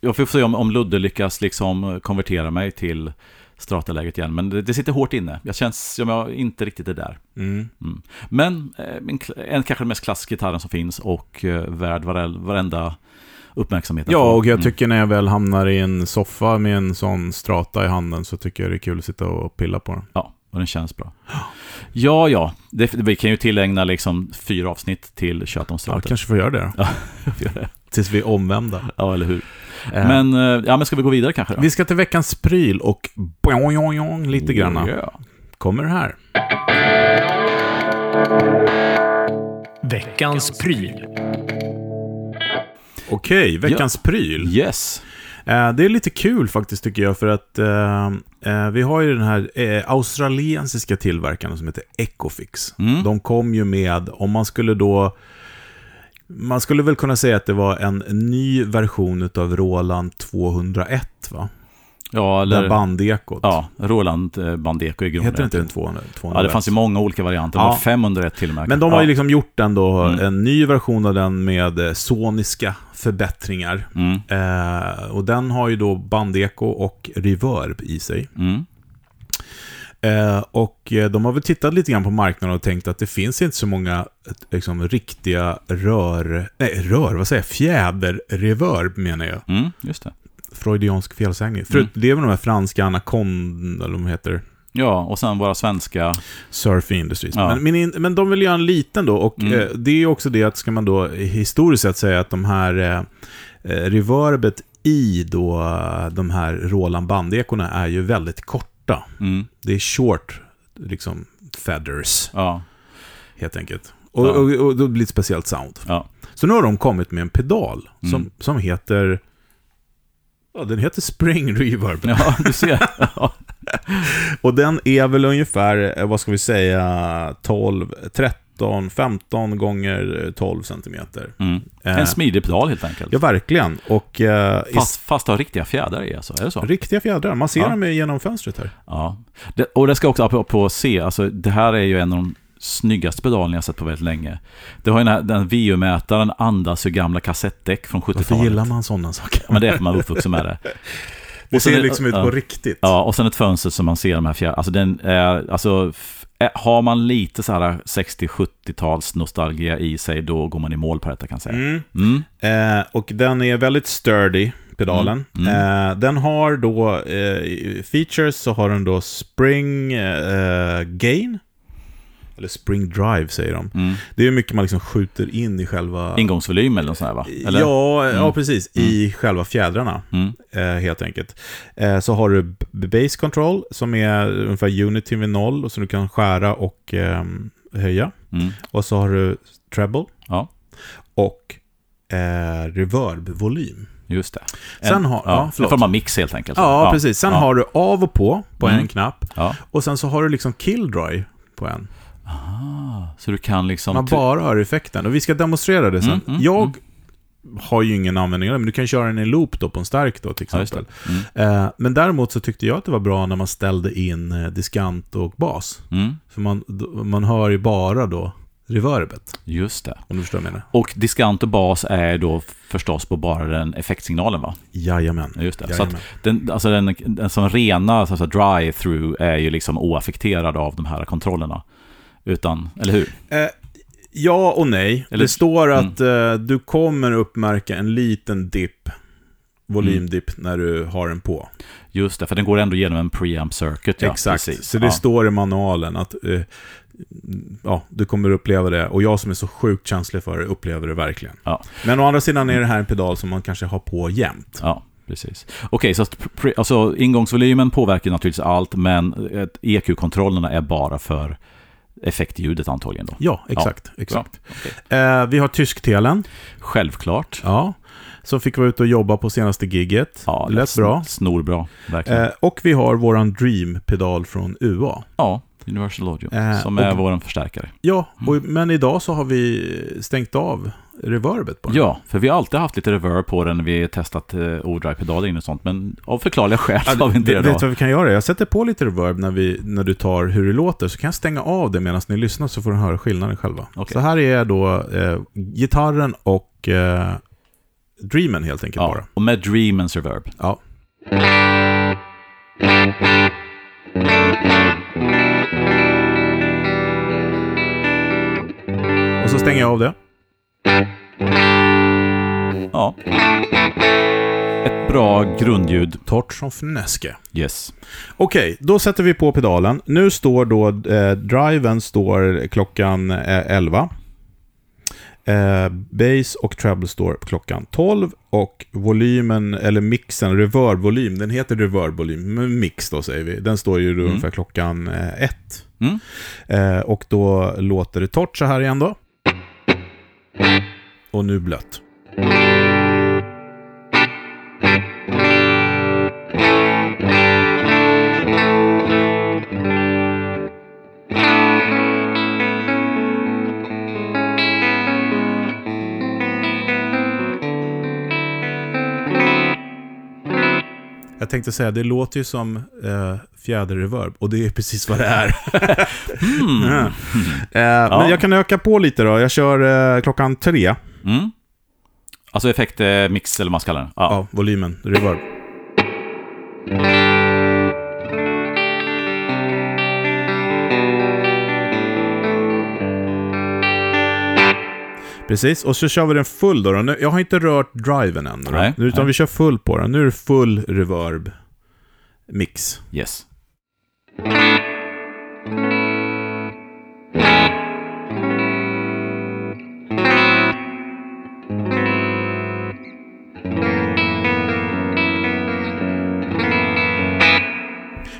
Jag får se om, om Ludde lyckas liksom konvertera mig till strataläget igen. Men det, det sitter hårt inne. Jag känns som jag inte riktigt är där. Mm. Mm. Men eh, en, kl- en kanske den mest klassiska gitarren som finns och eh, värd varenda uppmärksamhet. Ja, får. och jag Mm. tycker när jag väl hamnar i en soffa med en sån strata i handen så tycker jag det är kul att sitta och pilla på den. Ja, och den känns bra. Ja, ja. Det, vi kan ju tillägna liksom fyra avsnitt till Kött om Ja, strator. kanske får göra det då. Ja. Tills vi är omvända. ja, eller hur. Eh, Men, eh, ja, men ska vi gå vidare kanske då? Vi ska till veckans pryl och boing, lite granna. Yeah. Kommer här. Veckans pryl. Okej, veckans pryl. Yes. Eh, det är lite kul faktiskt tycker jag för att eh, vi har ju den här eh, australiensiska tillverkaren som heter Ecofix. Mm. De kom ju med, om man skulle då man skulle väl kunna säga att det var en ny version av Roland 201 va? Ja, Eller eller... bandekot. Ja, Roland eh, Bandeco i grunden. Heter inte den 200, 201? Ja, det fanns ju många olika varianter. Det Ja. var 501 till och med. Men de har ju liksom gjort ändå Mm. en ny version av den med eh, soniska förbättringar. Mm, Eh, och den har ju då bandeko och reverb i sig. mm, Eh, och eh, de har väl tittat lite grann på marknaden och tänkt att det finns inte så många eh, liksom, riktiga rör... Nej, rör, vad säger jag? Fjäderreverb menar jag. Mm, just det. Freudiansk felsägning. För Mm. det är väl de här franska Anacond, eller vad de heter, Ja, och sen våra svenska... Surf Industries. Ja. Men, men, men de vill göra en liten då, och Mm. eh, det är ju också det att ska man då historiskt sett säga att de här eh, reverbet i då de här Roland bandekorna är ju väldigt korta. Mm, Det är short, liksom, feathers, ja, helt enkelt. Och, Ja. och, och då blir det ett speciellt sound. ja. Så nu har de kommit med en pedal som, Mm. som heter... Ja, den heter Spring Reverb. Ja, du ser. Ja. Och den är väl ungefär, eh, vad ska vi säga, 12, 13, 15 gånger 12 centimeter. Mm. Eh, En smidig pedal helt enkelt. Ja, verkligen. Och eh, Fast, fast har riktiga fjädrar i, alltså. Är det så? riktiga fjädrar. Man ser Ja. dem genom fönstret här. Ja. Det, och det ska också på, se, alltså det här är ju en av de snyggaste pedalerna jag sett på väldigt länge. Det har ju den, här, den VU-mätaren andas ju gamla kassettdäck från Varför 70-talet. gillar man sådana saker? Men det är för man är uppvuxen med det. Det sen ser liksom ut ja. på riktigt. Ja, och sen ett fönster som man ser de här fjärr... Alltså den är... Alltså, har man lite så här 60-70-tals nostalgia i sig, då går man i mål på detta kan jag säga. Mm. Mm. Eh, och den är väldigt sturdy, pedalen. Mm, Eh, den har då eh, features, så har den då spring eh, gain. Eller spring drive säger de. Mm. Det är mycket man liksom skjuter in i själva... Ingångsvolym eller något sånt här va? Eller? Ja, ja, Mm. precis. I själva fjädrarna, Mm. eh, helt enkelt. Eh, så har du base control, som är ungefär unity vid noll, och så du kan skära och ehm, höja. Mm. Och så har du treble Ja, och eh, reverb-volym. just det. Sen har- ja, ja, en form av mix helt enkelt. Ja, precis. Sen ja. har du av och på på Mm. en knapp. Ja. Och sen så har du liksom kill dry på en. Ah, så du kan liksom... Man bara hör effekten. Och vi ska demonstrera det sen. Mm, mm, jag har ju ingen användning av det, men du kan köra den i loop då på en stark då till Ja, exempel. det. Mm. Eh, men däremot så tyckte jag att det var bra när man ställde in eh, diskant och bas. Mm. För man, man hör ju bara då reverbet, Just det. om du förstår vad jag menar. Och diskant och bas är då förstås på bara den effektsignalen va? Jajamän. Ja, Just det. Så att Jajamän. den, alltså den, den som rena så att säga, drive-through är ju liksom oaffekterad av de här kontrollerna. Utan, eller hur? Eh, ja och nej. Eller- det står att eh, du kommer uppmärka en liten dipp, volymdipp, när du har den på. Just det, för den går ändå igenom en preamp circuit. Ja, Exakt. Precis. Så det ja. står i manualen att eh, ja, du kommer uppleva det. Och jag som är så sjukt känslig för det upplever det verkligen. Ja. Men å andra sidan är det här en pedal som man kanske har på jämt. Ja, precis. Okej, så att pre- alltså, ingångsvolymen påverkar naturligtvis allt, men eh, EQ-kontrollerna är bara för effektljudet antagligen då. Ja, exakt. exakt. Bra. Okej. Eh, vi har tysktelen. Självklart. Ja. Som fick vara ute och jobba på senaste gigget. Ja, det lät bra. Snorbra, verkligen. Eh, och vi har våran Dream-pedal från UA. ja, Universal Audio, eh, som och- är vår förstärkare. Ja, och, men idag så har vi stängt av reverbet på den. Ja, för vi har alltid haft lite reverb på den när vi testat eh, overdrive-pedaler in och sånt, men av förklarliga skäl så har vi inte det vet, vet du vad vi kan göra? Jag sätter på lite reverb när, vi, när du tar hur det låter, så kan jag stänga av det medan ni lyssnar så får ni höra skillnaden själva. Okej. Så här är då eh, gitarren och eh, Dreamen helt enkelt Ja, bara. och med Dreamens reverb. Ja. Och så stänger jag av det. Ja. Ett bra grundljud. Torrt som fnäske. Yes. Okej, då sätter vi på pedalen. Nu står då, eh, driven står klockan eh, 11. Eh, bass och treble står klockan 12 och volymen, eller mixen, reverb-volym, den heter reverb-volym, men mix då säger vi, den står ju Mm. ungefär klockan eh, 1. Mm. Eh, och då låter det torrt så här igen då. Och nu blött. Jag tänkte säga, det låter ju som eh, fjäderreverb. Och det är precis vad det är. mm. Mm. Mm. Eh, men jag kan öka på lite då. Jag kör eh, klockan tre. Mm. Alltså effektmix, eh, eller vad man ska kalla den. Ja. ja, volymen. Reverb. Precis, och så kör vi den full då. Nu, jag har inte rört driven än. Då, utan nej. vi kör full på den. Nu är det full reverb mix. Yes.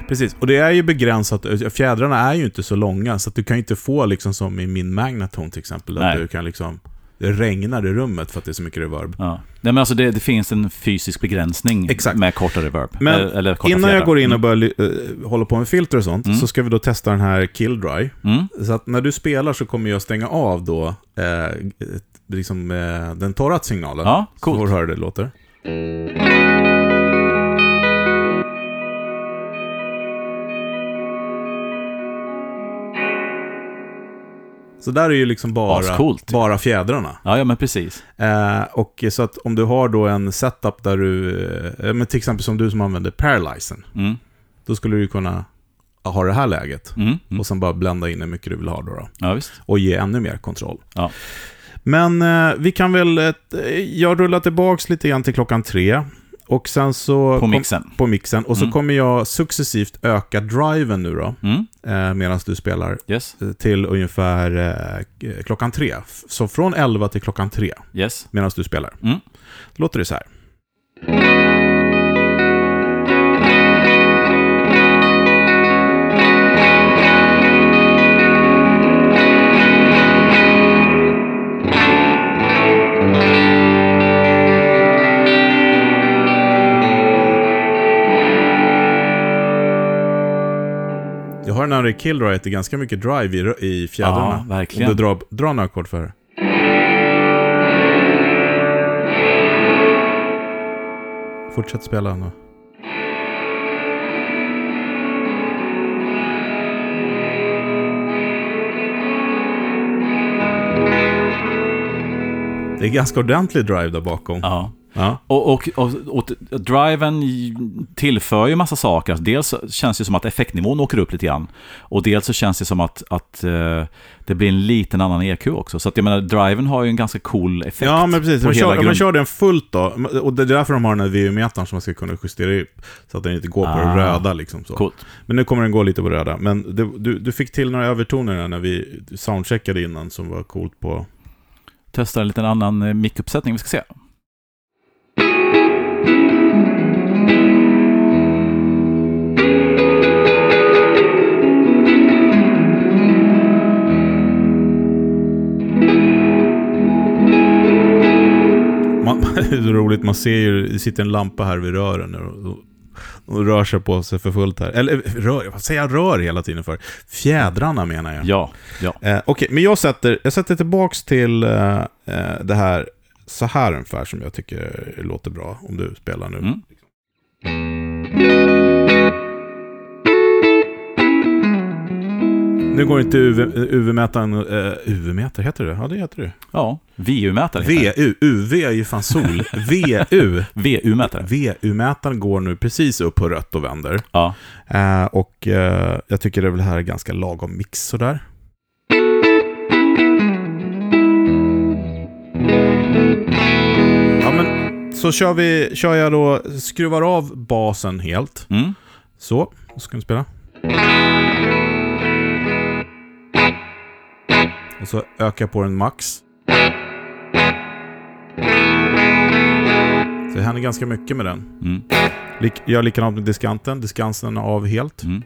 Precis, och det är ju begränsat. Fjädrarna är ju inte så långa, så att du kan ju inte få liksom som i min Magnaton till exempel. Att du kan liksom... Det regnar i rummet för att det är så mycket reverb. Ja. Nej, men alltså det, det finns en fysisk begränsning Exakt. med korta reverb. Men eller, eller korta Innan jag fjädrar. går in och börjar uh, hålla på med filter och sånt, Mm. så ska vi då testa den här Killdry. Mm. Så att när du spelar så kommer jag stänga av då eh, liksom, eh, den torra signalen. Ja, Så får coolt. du höra hur det låter. Så där är ju liksom bara, bara fjädrarna. Ja, ja, men precis. Eh, och så att om du har då en setup där du, eh, men till exempel som du som använder Paralyzen, Mm. då skulle du kunna ha det här läget. Mm. Mm. Och sen bara blända in hur mycket du vill ha då. då Ja, visst. och ge ännu mer kontroll. Ja. Men eh, vi kan väl... Eh, jag rullar tillbaks lite grann till klockan tre. Och sen så... På kom- mixen. På mixen. Och så Mm. kommer jag successivt öka driven nu då. Mm. Eh, Medan du spelar Yes. eh, till ungefär eh, klockan tre. Så från 11 till klockan tre. Yes. Medan du spelar. Mm. Låter det så här. Har när det är Killroy att det är ganska mycket drive i, i fjädrarna. Ja, verkligen. Om du drar, drar några ackord för det. Fortsätt spela nu. Det är ganska ordentlig drive där bakom. Ja. Ja. Och, och, och, och driven tillför ju massa saker. Dels känns det som att effektnivån åker upp lite grann. Och dels så känns det som att, att eh, det blir en liten annan EQ också. Så att jag menar, driven har ju en ganska cool effekt. Ja, men precis. på Man kör, man grund- kör den fullt då. Och det är därför de har den här VU-mätaren som man ska kunna justera upp. Så att den inte går på det Ah. röda liksom. Så. Coolt. Men nu kommer den gå lite på röda. Men det, du, du fick till några övertoner när vi soundcheckade innan som var coolt på... Testar en liten annan eh, mic-uppsättning. Vi ska se. Man, det är så roligt, man ser ju, det sitter en lampa här vid rören och, rör sig på sig för fullt här. Eller rör, vad säger jag rör hela tiden för? Fjädrarna menar jag. Ja, ja. Eh, Okej, men jag sätter, jag sätter tillbaks till eh, eh, det här så här ungefär som jag tycker låter bra om du spelar nu. Mm. Nu går inte UV, UV-mätaren, uh, UV-mätare heter det? Ja, det heter det. Ja, VU-mätare. VU, UV är ju fan sol. VU, VU-mätare. VU-mätaren går nu precis upp på rött och vänder. Ja. Eh, och eh, jag tycker det väl här är ganska lagom mix sådär. Ja, men så kör, vi, kör jag då, skruvar av basen helt. Mm. Så, då ska vi spela. Och så ökar jag på den max. Så det händer ganska mycket med den. Mm. Lik, gör likadant med diskanten. Diskanten är av helt. Mm.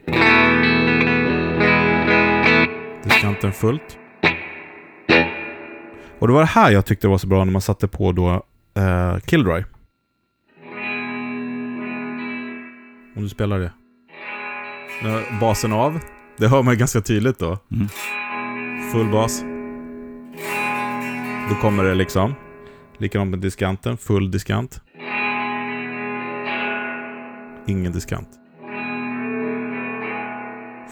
Diskanten fullt. Och det var det här jag tyckte var så bra när man satte på då eh, Killdry. Om du spelar det. Basen av. Det hör man ganska tydligt då. Mm. Full bas. Då kommer det liksom. Likadant med diskanten. Full diskant. Ingen diskant.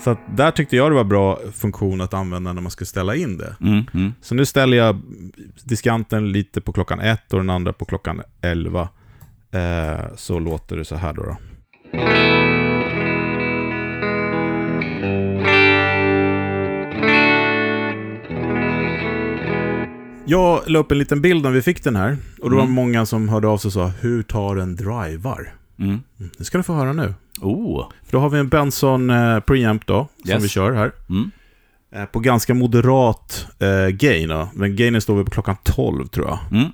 Så där tyckte jag det var bra funktion att använda när man ska ställa in det. Mm. Mm. Så nu ställer jag diskanten lite på klockan ett och den andra på klockan 11. Eh, så låter det så här då. då. Jag la upp en liten bild när vi fick den här. Och det var Mm. många som hörde av sig och sa, hur tar en drivar? Mm. Det ska du få höra nu. Oh. För då har vi en Benson eh, preamp då, som Yes. vi kör här. Mm. Eh, på ganska moderat eh, gain då. Men gainen står vi på klockan 12 tror jag. Mm.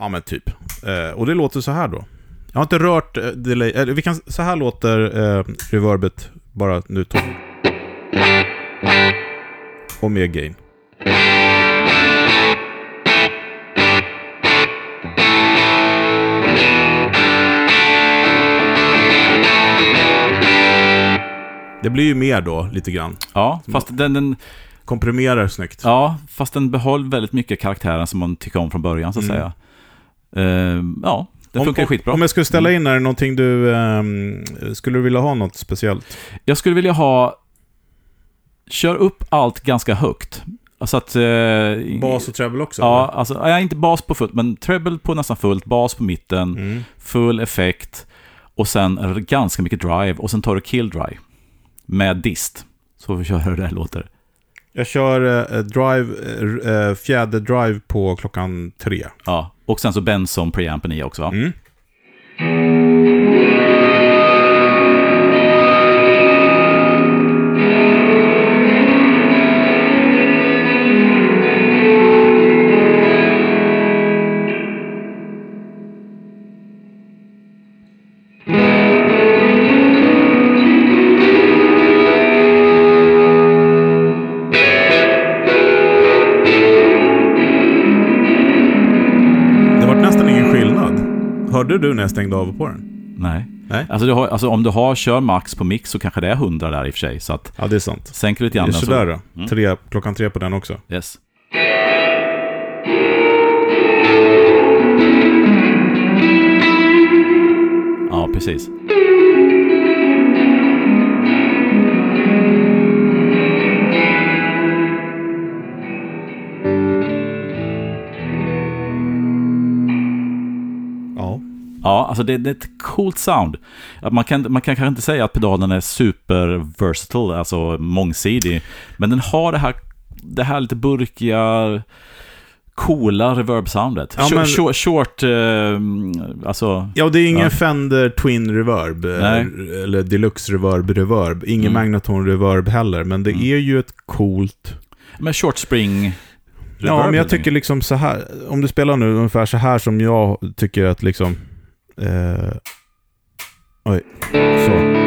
Ja men typ. Eh, och det låter så här då. Jag har inte rört eh, delay. Vi kan, så här låter eh, reverbet bara nu. Tom. Och med gain. Det blir ju mer då, lite grann. Ja, fast den, den, Komprimerar snyggt. ja, fast den behåll väldigt mycket karaktären som man tycker om från början, så att Mm. säga. Ehm, ja, det Om- funkar om, skitbra. Om jag skulle ställa in, är det någonting du... ehm, skulle du vilja ha något speciellt? Jag skulle vilja ha... Kör upp allt ganska högt. Alltså att... eh, Bas och treble också? Ja, alltså, ja, inte bas på fullt, men treble på nästan fullt, bas på mitten? Mm. full effekt och sen ganska mycket drive och sen tar du kill drive med dist. Så vi köra hur det här låter. Jag kör eh, drive, eh, eh, fjäder drive på klockan tre. Ja, och sen så Benson preampen i också va? Mm. Jag stängde av på den? Nej. Nej. Alltså, har, alltså om du har kör max på mix så kanske det är 100 där i och för sig. Så att Ja, det är sant. sänker du lite Det är grann sådär då. Mm. Tre, klockan tre på den också. Yes. Ja, precis. Ja. Alltså det, det är ett coolt sound. Man kan, man kan kanske inte säga att pedalen är super versatile, alltså mångsidig. Men den har det här, det här lite burkiga, coola reverb-soundet. Ja, men- short, short eh, alltså... Ja, det är ingen Ja. Fender Twin Reverb. eh, Nej. Eller Deluxe Reverb Reverb. Ingen Mm. Magneton Reverb heller. Men det Mm. är ju ett coolt... Men short spring... Ja, men jag tycker liksom så här. Om du spelar nu ungefär så här som jag tycker att liksom... Eh, oj, så.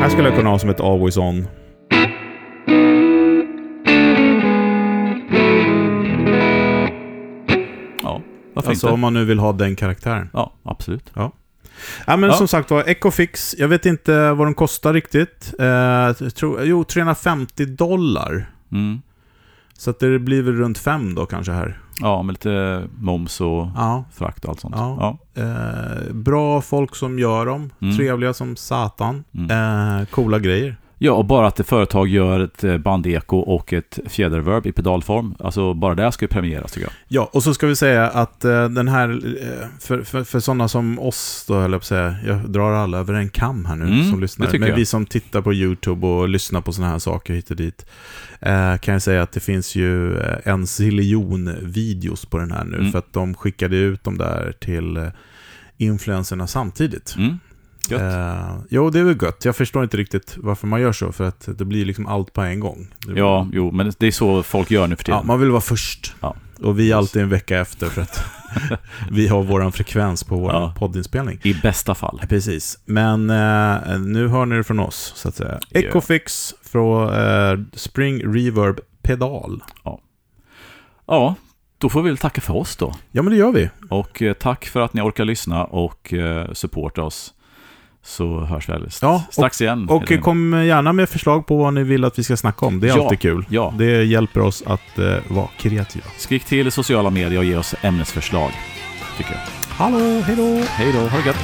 Här skulle jag kunna ha som ett always on. Ja, varför Alltså inte? om man nu vill ha den karaktären. Ja, absolut. Ja, men Ja. som sagt var, Ecofix, jag vet inte vad de kostar riktigt. Eh, jag tror, jo, 350 dollar. Mm. Så att det blir väl runt fem då kanske här. Ja, med lite moms och Ja. frakt och allt sånt. Ja. Ja. Eh, bra folk som gör dem. Mm. Trevliga som satan. Mm. Eh, coola grejer. Ja, och bara att ett företag gör ett eh, bandeko och ett fjäderverb i pedalform. Alltså bara det ska ju premieras tycker jag. Ja, och så ska vi säga att eh, den här, eh, för, för, för sådana som oss då, höll jag på att säga, jag drar alla över en kam här nu Mm, som lyssnar. Men jag. vi som tittar på YouTube och lyssnar på sådana här saker hit och dit, eh, kan jag säga att det finns ju eh, en ziljon videos på den här nu, Mm. för att de skickade ut dem där till influencerna samtidigt. Mm. Eh, jo, det är väl gött. Jag förstår inte riktigt varför man gör så, för att det blir liksom allt på en gång. Det Ja, jo, men det är så folk gör nu för tiden. Ja, man vill vara först. Ja. Och vi är alltid en vecka efter för att vi har våran frekvens på vår Ja. poddinspelning. I bästa fall. Ja, Precis. Men eh, nu hör ni det från oss, så att säga. Ecofix från eh, Spring Reverb Pedal. Ja, då får vi väl tacka för oss då. Ja, men det gör vi. Och eh, tack för att ni orkar lyssna och eh, supporta oss. Så hörs vi alldeles Ja, strax igen. Och kom gärna med förslag på vad ni vill att vi ska snacka om. Det är Ja. alltid kul. Ja, Det hjälper oss att eh, vara kreativa. skrik till i sociala medier och ge oss ämnesförslag. Tycker jag. Hallå, hej då! Hej då, ha det gött!